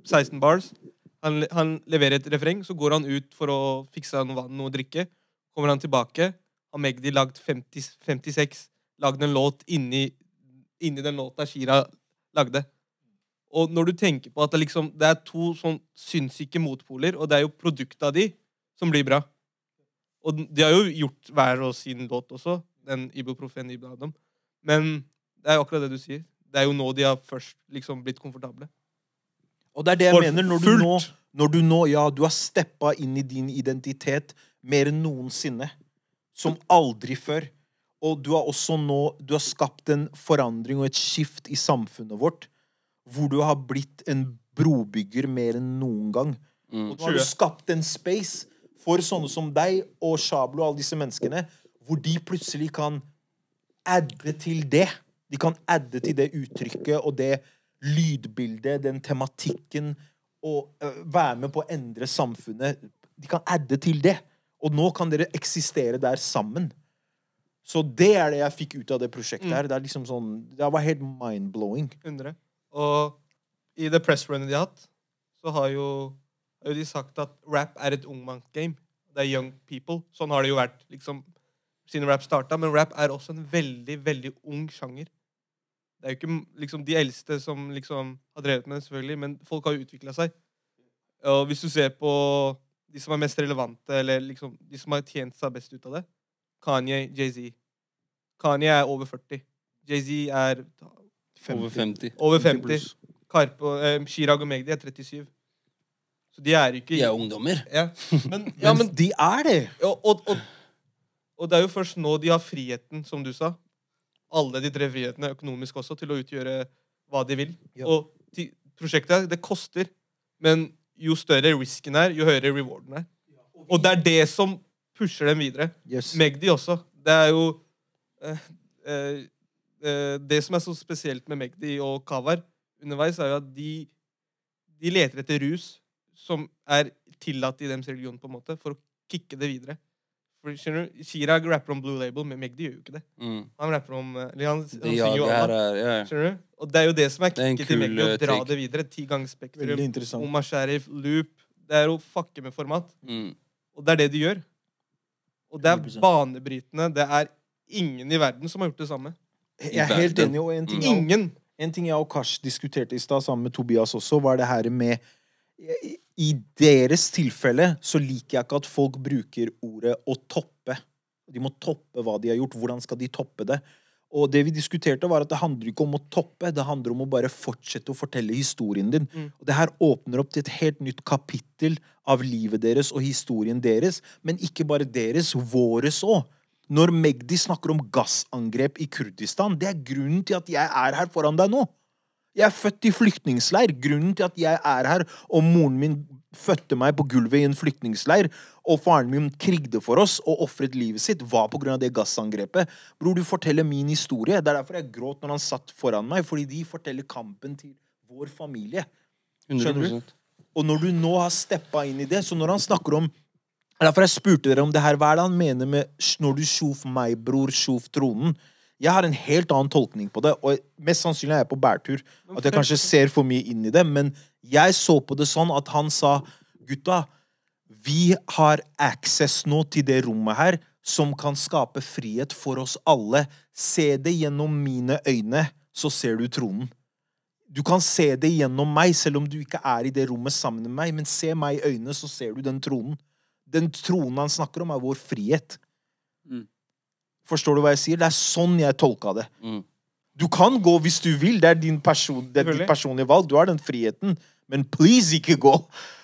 Speaker 6: 16 bars. Han, han leverer et refreng, så går han ut for å fikse noe vann og drikke. Kommer han tilbake, har Magdi lagd 50, 56, lagd en låt inni, inni den låta Shira lagde. Og når du tenker på at det, liksom, det er to sånn sinnssyke motpoler, og det er jo produktet av de som blir bra. Og de har jo gjort hver og sin låt også, den Ibuprofen Ibn Men det er jo akkurat det du sier. Det er jo nå de har først liksom blitt komfortable.
Speaker 2: Og det er det jeg
Speaker 6: For
Speaker 2: mener. Når du, nå, når du nå Ja, du har steppa inn i din identitet mer enn noensinne. Som aldri før. Og du har også nå Du har skapt en forandring og et skift i samfunnet vårt. Hvor du har blitt en brobygger mer enn noen gang. Og nå har du skapt en space for sånne som deg og Shablo og alle disse menneskene, hvor de plutselig kan adde til det. De kan adde til det uttrykket og det lydbildet, den tematikken, og uh, være med på å endre samfunnet. De kan adde til det. Og nå kan dere eksistere der sammen. Så det er det jeg fikk ut av det prosjektet her. Det er liksom sånn Det var helt mind-blowing.
Speaker 6: 100. Og i det pressrunnet de har hatt, så har jo, har jo de sagt at rap er et ungmannsgame. Det er young people. Sånn har det jo vært liksom, siden rap starta. Men rap er også en veldig, veldig ung sjanger. Det er jo ikke liksom, de eldste som liksom har drevet med det, selvfølgelig, men folk har jo utvikla seg. Og hvis du ser på de som er mest relevante, eller liksom, de som har tjent seg best ut av det Kanye, Jay-Z. Kanye er over 40. Jay-Z er
Speaker 5: Over 50.
Speaker 6: over
Speaker 2: 50
Speaker 6: 50. Karpe, eh, Chirag og Magdi er 37. Så de er ikke
Speaker 5: De er ungdommer.
Speaker 6: ja. Men, *laughs* ja,
Speaker 2: Men de er det!
Speaker 6: og, og, og, og det er jo først nå de har friheten, som du sa. Alle de tre frihetene, økonomisk også, til å utgjøre hva de vil.
Speaker 2: Ja.
Speaker 6: Og prosjektet, det koster. Men jo større risken er, jo høyere rewarden er. Og det er det som pusher dem videre.
Speaker 2: Yes.
Speaker 6: Magdi også. Det er jo eh, eh, eh, Det som er så spesielt med Magdi og Kavar underveis, er jo at de, de leter etter rus som er tillatt i deres religion, på en måte, for å kicke det videre. For, skjønner du? Chirag rapper om Blue Label, men Magdi gjør jo ikke det.
Speaker 5: Mm.
Speaker 6: Han rapper om eh, eller han, han
Speaker 5: Det
Speaker 6: synger jo
Speaker 5: her er ja.
Speaker 6: Skjønner du? Og det er jo det som er kicket til
Speaker 5: kul,
Speaker 6: Magdi, å
Speaker 5: eh,
Speaker 6: dra det videre. Ti ganger Spektrum. Omar Sharif, Loop. Det er å fucke med format.
Speaker 5: mm.
Speaker 6: Og det er det de gjør. Og det er
Speaker 2: 100%.
Speaker 6: banebrytende. Det er ingen i verden som har gjort det samme.
Speaker 2: Jeg er helt enig, og en ting, jeg,
Speaker 6: Ingen!
Speaker 2: en ting jeg og Kash diskuterte i stad, sammen med Tobias også, var det her med i- I deres tilfelle så liker jeg ikke at folk bruker ordet å toppe. De må toppe hva de har gjort. Hvordan skal de toppe det? Og det vi diskuterte, var at det handler ikke om å toppe, det handler om å bare fortsette å fortelle historien din.
Speaker 6: Mm.
Speaker 2: Og det her åpner opp til et helt nytt kapittel av livet deres og historien deres. Men ikke bare deres, våres òg. Når Magdi snakker om gassangrep i Kurdistan, det er grunnen til at jeg er her foran deg nå. Jeg er født i flyktningsleir. Grunnen til at jeg er her, og moren min fødte meg på gulvet i en flyktningsleir, og faren min krigde for oss og ofret livet sitt, var på grunn av det gassangrepet. Bror, du forteller min historie. Det er derfor jeg gråt når han satt foran meg, fordi de forteller kampen til vår familie. Skjønner du? Og når du nå har steppa inn i det, så når han snakker om er Derfor jeg spurte dere om det her. Hva er det han mener med 'når du sjof meg, bror, sjof tronen'? Jeg har en helt annen tolkning på det, og mest sannsynlig er jeg på bærtur. At jeg kanskje ser for mye inn i det, men jeg så på det sånn at han sa Gutta, vi har access nå til det rommet her som kan skape frihet for oss alle. Se det gjennom mine øyne, så ser du tronen. Du kan se det gjennom meg, selv om du ikke er i det rommet sammen med meg. Men se meg i øynene, så ser du den tronen. Den tronen han snakker om, er vår frihet.
Speaker 4: Mm.
Speaker 2: Forstår du hva jeg sier? Det er sånn jeg tolka det.
Speaker 5: Mm.
Speaker 2: Du kan gå hvis du vil. Det er, din person, det er ditt personlige valg. Du har den friheten. Men please, ikke gå!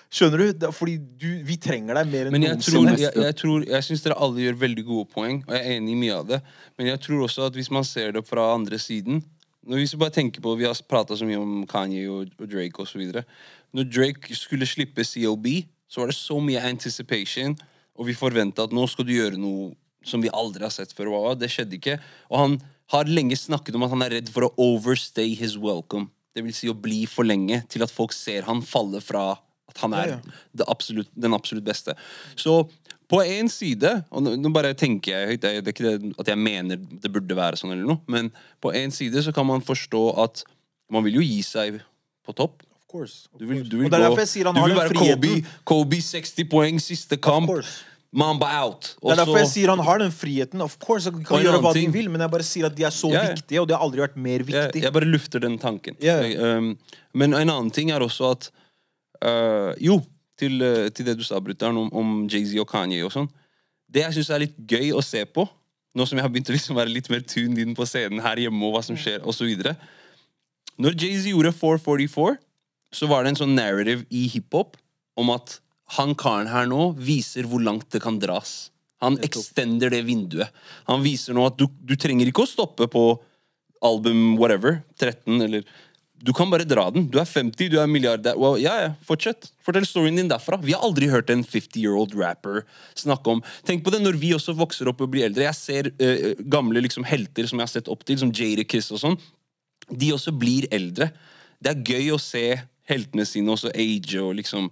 Speaker 2: Skjønner du? Fordi du, vi trenger deg mer enn
Speaker 5: Men jeg tror, jeg, jeg, tror, jeg syns dere alle gjør veldig gode poeng, og jeg er enig i mye av det. Men jeg tror også at hvis man ser det fra andre siden når Hvis vi bare tenker på Vi har prata så mye om Kanye og, og Drake osv. Når Drake skulle slippe COB, så var det så mye anticipation, og vi forventa at nå skal du gjøre noe som vi aldri har sett før. Wow, det skjedde ikke. Og han har lenge snakket om at han er redd for å overstay his welcome. Det vil si å bli for lenge til at folk ser han falle fra at han er
Speaker 2: Ja,
Speaker 5: absolutt, den absolutt beste. Så på en side, og nå, bare tenker jeg høyt, det er ikke det at jeg mener det burde være sånn eller noe, men på en side så kan man forstå at man vil jo gi seg på topp.
Speaker 2: Of course. of
Speaker 5: Du vil, du vil,
Speaker 2: og det er derfor jeg sier han
Speaker 5: du
Speaker 2: har
Speaker 5: vil
Speaker 2: den
Speaker 5: være Kobe. Kobe 60 poeng, siste kamp.
Speaker 2: course.
Speaker 5: Mamba out.
Speaker 2: Det er derfor jeg sier han har den friheten. Of course, han kan gjøre hva de vil, men jeg bare sier at de er så
Speaker 5: ja.
Speaker 2: viktige, og det har aldri vært mer viktig.
Speaker 5: jeg bare lufter den tanken.
Speaker 2: Ja.
Speaker 5: Jeg, um, men en annen ting er også at uh, Jo, til, uh, til det du sa, brutter'n, om, om Jay-Z og Kanye og sånn. Det jeg syns er litt gøy å se på, nå som jeg har begynt å liksom være litt mer tuned inn på scenen her hjemme, og hva som skjer, osv. Når Jay-Z gjorde 444, så var det en sånn narrative i hiphop om at han karen her nå viser hvor langt det kan dras. Han extender det vinduet. Han viser nå at du, du trenger ikke å stoppe på album whatever, 13 eller Du kan bare dra den. Du er 50, du er milliardær. Well, ja, ja, fortsett. Fortell storyen din derfra. Vi har aldri hørt en 50 year old rapper snakke om Tenk på det når vi også vokser opp og blir eldre. Jeg ser uh, gamle liksom, helter som jeg har sett opp til, som Jadakiss og sånn. De også blir eldre. Det er gøy å se heltene sine også age og liksom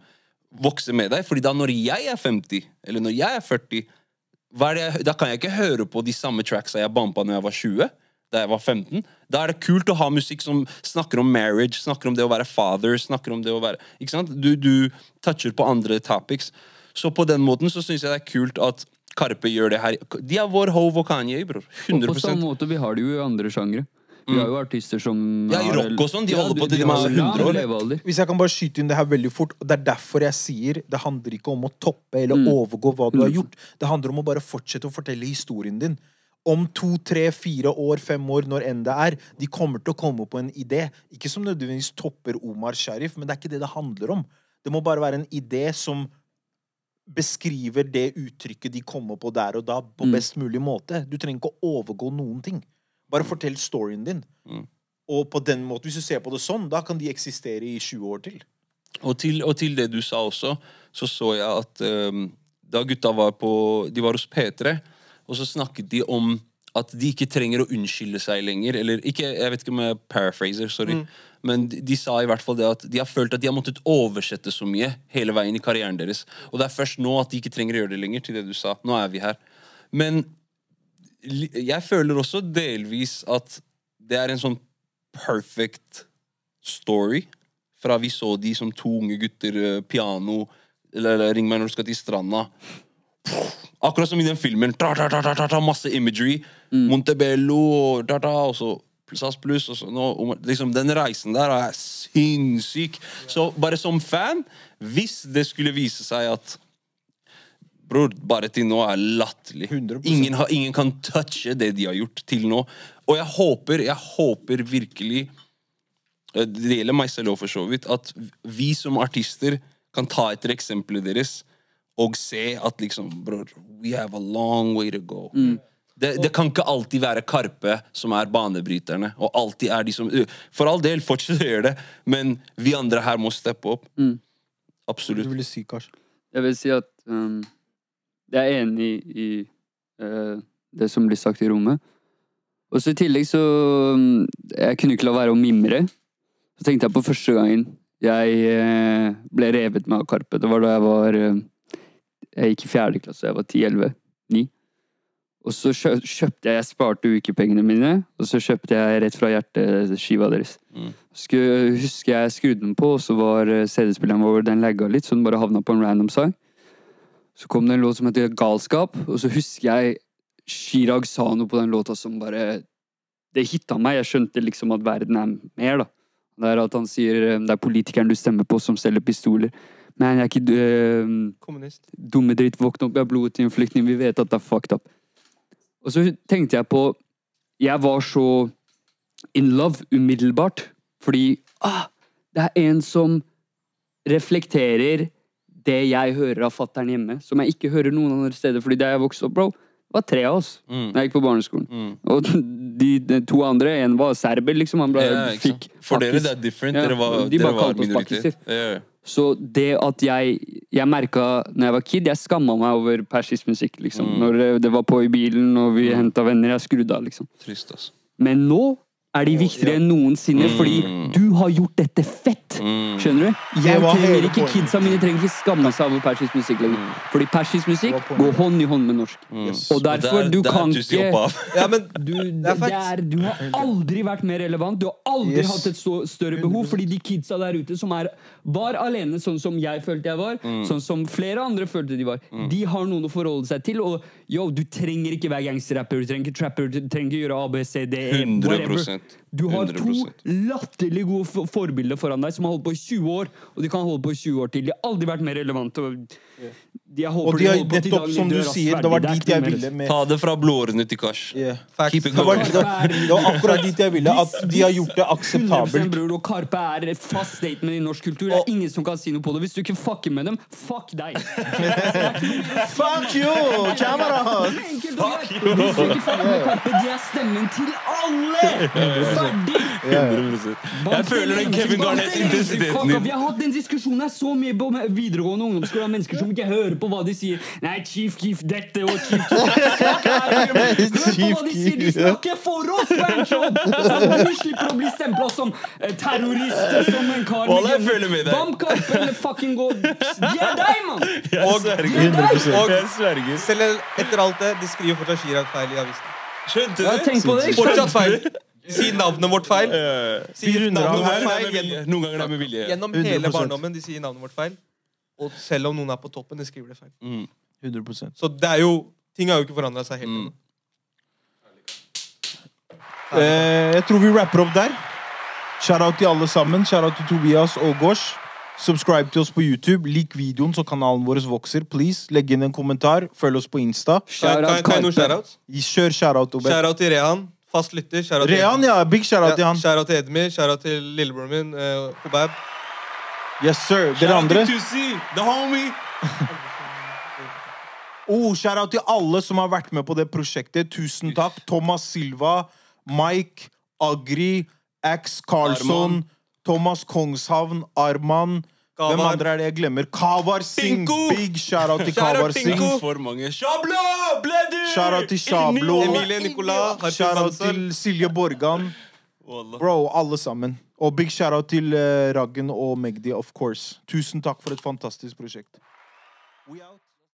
Speaker 5: vokse med deg. Fordi da når jeg er 50, eller når jeg er 40, hva er jeg, da kan jeg ikke høre på de samme tracksa jeg bampa når jeg var 20. Da jeg var 15. Da er det kult å ha musikk som snakker om marriage, snakker om det å være father, snakker om det å være Ikke sant? Du, du toucher på andre topics. Så på den måten så syns jeg det er kult at Karpe gjør det her. De er vår Hove og Kanye, bror.
Speaker 4: Og på samme måte, vi har det jo i andre sjangre. Vi har jo artister som
Speaker 5: Ja, i
Speaker 4: har-
Speaker 5: rock og sånn, de holder på til de
Speaker 4: har
Speaker 5: er 100 år.
Speaker 2: Hvis jeg kan bare skyte inn det her veldig fort, og det er derfor jeg sier det handler ikke om å toppe eller overgå hva du har gjort. Det handler om å bare fortsette å fortelle historien din. Om to, tre, fire år, fem år, når enn det er, de kommer til å komme på en idé. Ikke som nødvendigvis topper Omar Sharif, men det er ikke det det handler om. Det må bare være en idé som beskriver det uttrykket de kommer på der og da, på best mulig måte. Du trenger ikke å overgå noen ting. Bare fortell storyen din. Og på den måten, hvis du ser på det sånn, da kan de eksistere i 20 år til.
Speaker 5: Og til, og til det du sa også, så så jeg at um, da gutta var på De var hos P3, og så snakket de om at de ikke trenger å unnskylde seg lenger. Eller ikke, jeg vet ikke om jeg paraphraser, sorry. Men de, de sa i hvert fall det at de har følt at de har måttet oversette så mye hele veien i karrieren deres. Og det er først nå at de ikke trenger å gjøre det lenger, til det du sa. Nå er vi her. Men jeg føler også delvis at det er en sånn perfect story. Fra vi så de som to unge gutter, eh, piano eller, eller Ring meg når du skal til stranda. Akkurat som i den filmen. Ta, ta, ta, ta, ta, ta, masse imagery. Montebello og så SAS Pluss. Og så, liksom, den reisen der er sinnssyk. Så bare som fan, hvis det skulle vise seg at Bror, bare til nå er latterlig. Ingen, ingen kan touche det de har gjort til nå. Og jeg håper, jeg håper virkelig eh, Det gjelder meg selv òg, for så vidt. At vi som artister kan ta etter eksempelet deres og se at liksom Bror, we have a long way to go. Det, det kan ikke alltid være Karpe som er banebryterne. Og alltid er de som For all del, fortsett å gjøre det, men vi andre her må steppe opp.
Speaker 2: Du
Speaker 5: Absolutt.
Speaker 2: ville si, Kars.
Speaker 4: Jeg vil si at um, jeg er enig i uh, det som blir sagt i rommet. Og så i tillegg så um, Jeg kunne ikke la være å mimre. Så tenkte jeg på første gangen jeg eh, ble revet med av Karpe. Det var da jeg var eh, Jeg gikk i fjerde klasse. Jeg var 10-11. 9. Og så kjø kjøpte jeg Jeg sparte ukepengene mine, og så kjøpte jeg rett fra hjertet skiva deres.
Speaker 5: Mm.
Speaker 4: Husker jeg skrudde den på, og så var CD-spilleren vår Den lagga litt, så den bare havna på en random sang. Så kom det en låt som heter Galskap, og så husker jeg Chirag sa noe på den låta som bare Det hitta meg. Jeg skjønte liksom at verden er mer, da. Det er at han sier eh, det er politikeren du stemmer på, som selger pistoler. Men jeg er ikke øh,
Speaker 6: Kommunist.
Speaker 4: dumme dritt, våkne opp, jeg har blodet til en flyktning, vi vet at det er fucked up. Og så tenkte jeg på Jeg var så in love umiddelbart, fordi ah, det er en som reflekterer det jeg hører av fattern hjemme, som jeg ikke hører noen andre steder, fordi da jeg vokste opp, bro, det var tre av oss
Speaker 5: Mm.
Speaker 4: da jeg gikk på barneskolen.
Speaker 5: Mm.
Speaker 4: Og *laughs* de, de to andre, en var serber, liksom. Han ble,
Speaker 5: Ja,
Speaker 4: fikk
Speaker 5: For dere det er different.
Speaker 4: Ja,
Speaker 5: Dere var,
Speaker 4: de
Speaker 5: dere var minoritet. Ja.
Speaker 4: Så det at jeg Jeg merka når jeg var kid, jeg skamma meg over persisk musikk. liksom.
Speaker 5: Mm.
Speaker 4: Når det- var på i bilen og vi henta venner, jeg skrudde av, liksom.
Speaker 5: Trist, altså.
Speaker 4: Men nå er de viktigere enn noensinne,
Speaker 5: Mm.
Speaker 4: fordi du har gjort dette fett!
Speaker 5: Mm.
Speaker 4: Skjønner du? Jeg
Speaker 2: var
Speaker 4: trenger ikke. Kidsa mine trenger ikke skamme seg over persisk musikk lenger. Fordi persisk musikk går hånd i hånd med norsk.
Speaker 5: Mm.
Speaker 4: Og derfor, du kan ikke.
Speaker 6: Ja, men
Speaker 4: du, det
Speaker 6: er facts. *laughs*
Speaker 4: er, du har aldri vært mer relevant. Du har aldri
Speaker 2: Yes.
Speaker 4: hatt et så større behov, fordi de kidsa der ute som er, var alene, sånn som jeg følte jeg var,
Speaker 5: Mm.
Speaker 4: sånn som flere andre følte de var, de har noen å forholde seg til. Og yo, du trenger ikke være gangsterrapper, du trenger ikke trapper, du trenger ikke gjøre A, B, C, D, E,
Speaker 5: 100
Speaker 4: whatever. Du har to
Speaker 5: 100%.
Speaker 4: latterlig gode forbilder foran deg som har holdt på i 20 år, og de kan holde på i 20 år til. De har aldri vært mer relevante. Jeg håper
Speaker 2: Og de har nettopp, som du sier, det var dit jeg ville med
Speaker 5: Ta det fra blårene til kars.
Speaker 2: Yeah.
Speaker 5: Keep it
Speaker 2: Det var, det, det var akkurat dit jeg ville. At de har gjort det
Speaker 4: 100%
Speaker 2: akseptabelt.
Speaker 4: bror, og Karpe er et fast statement i norsk kultur. Det er ingen som kan si noe på det. Hvis du ikke fucker med dem, fuck deg. *laughs*
Speaker 2: Fuck you, kamerat!
Speaker 4: Fuck you! Hvis du ikke fucker med Karpe, de er stemmen til alle! Ferdig!
Speaker 5: Jeg føler den Kevin Garnett-intensiteten din.
Speaker 4: Jeg har hatt den diskusjonen her så mye på videregående ungdomsskole av mennesker som ikke hører på hva de sier. Nei, Chief Keef dette og Chief Keef *laughs* Hør på hva de sier! De snakker for oss! Banjob! Så vi slipper å bli stempla som eh, terrorist, som en kar med Bamkamp eller fucking gå De er deg, mann!
Speaker 6: Og, og selv etter alt det, de skriver fortsatt Chirag feil i avisen.
Speaker 5: Skjønte
Speaker 4: Ja, tenk på det.
Speaker 6: Fortsatt feil. Si navnet vårt feil. Si
Speaker 2: runder av
Speaker 6: navnet vårt feil
Speaker 5: Noen ganger det er med vilje.
Speaker 6: gjennom hele barndommen. De sier navnet vårt feil. Og selv om noen er på toppen, de skriver det feil.
Speaker 5: Mm.
Speaker 2: 100%
Speaker 6: Så det er jo Ting har jo ikke forandra seg helt
Speaker 5: Mm.
Speaker 2: Eh, jeg tror vi rapper opp der. Shout-out til alle sammen. Shout-out til Tobias og Gosh. Subscribe til oss på YouTube. Lik videoen så kanalen vår vokser. Please, Legg inn en kommentar. Følg oss på Insta.
Speaker 6: Kan kan jeg noen shoutouts?
Speaker 2: Kjør shout-out, Obed.
Speaker 6: Shoutout til Rehan. Fast lytter. Shoutout til
Speaker 2: Rehan, ja. Big shout-out til
Speaker 6: Ja,
Speaker 2: han.
Speaker 6: Shoutout til Edmir. Shoutout til lillebroren min, uh, Hobab.
Speaker 2: Yes, sir. Dere andre?
Speaker 5: The homie. *laughs*
Speaker 2: Oh, Shout-out til alle som har vært med på det prosjektet. Tusen takk. Thomas Silva, Mike, Agri, X Carlson, Thomas Kongshavn, Arman. Hvem andre er det jeg glemmer? Kavar Singh.
Speaker 5: Pinko.
Speaker 2: Big shout-out til *laughs* Kavar Singh.
Speaker 5: For mange. Shabla! Bleder!
Speaker 2: Shout-out til Shablo.
Speaker 6: Emilie Nicolas.
Speaker 2: Shout-out til Silje Borgan. Bro, alle sammen. Og big shout-out til eh, Raggen og Magdi, of course. Tusen takk for et fantastisk prosjekt.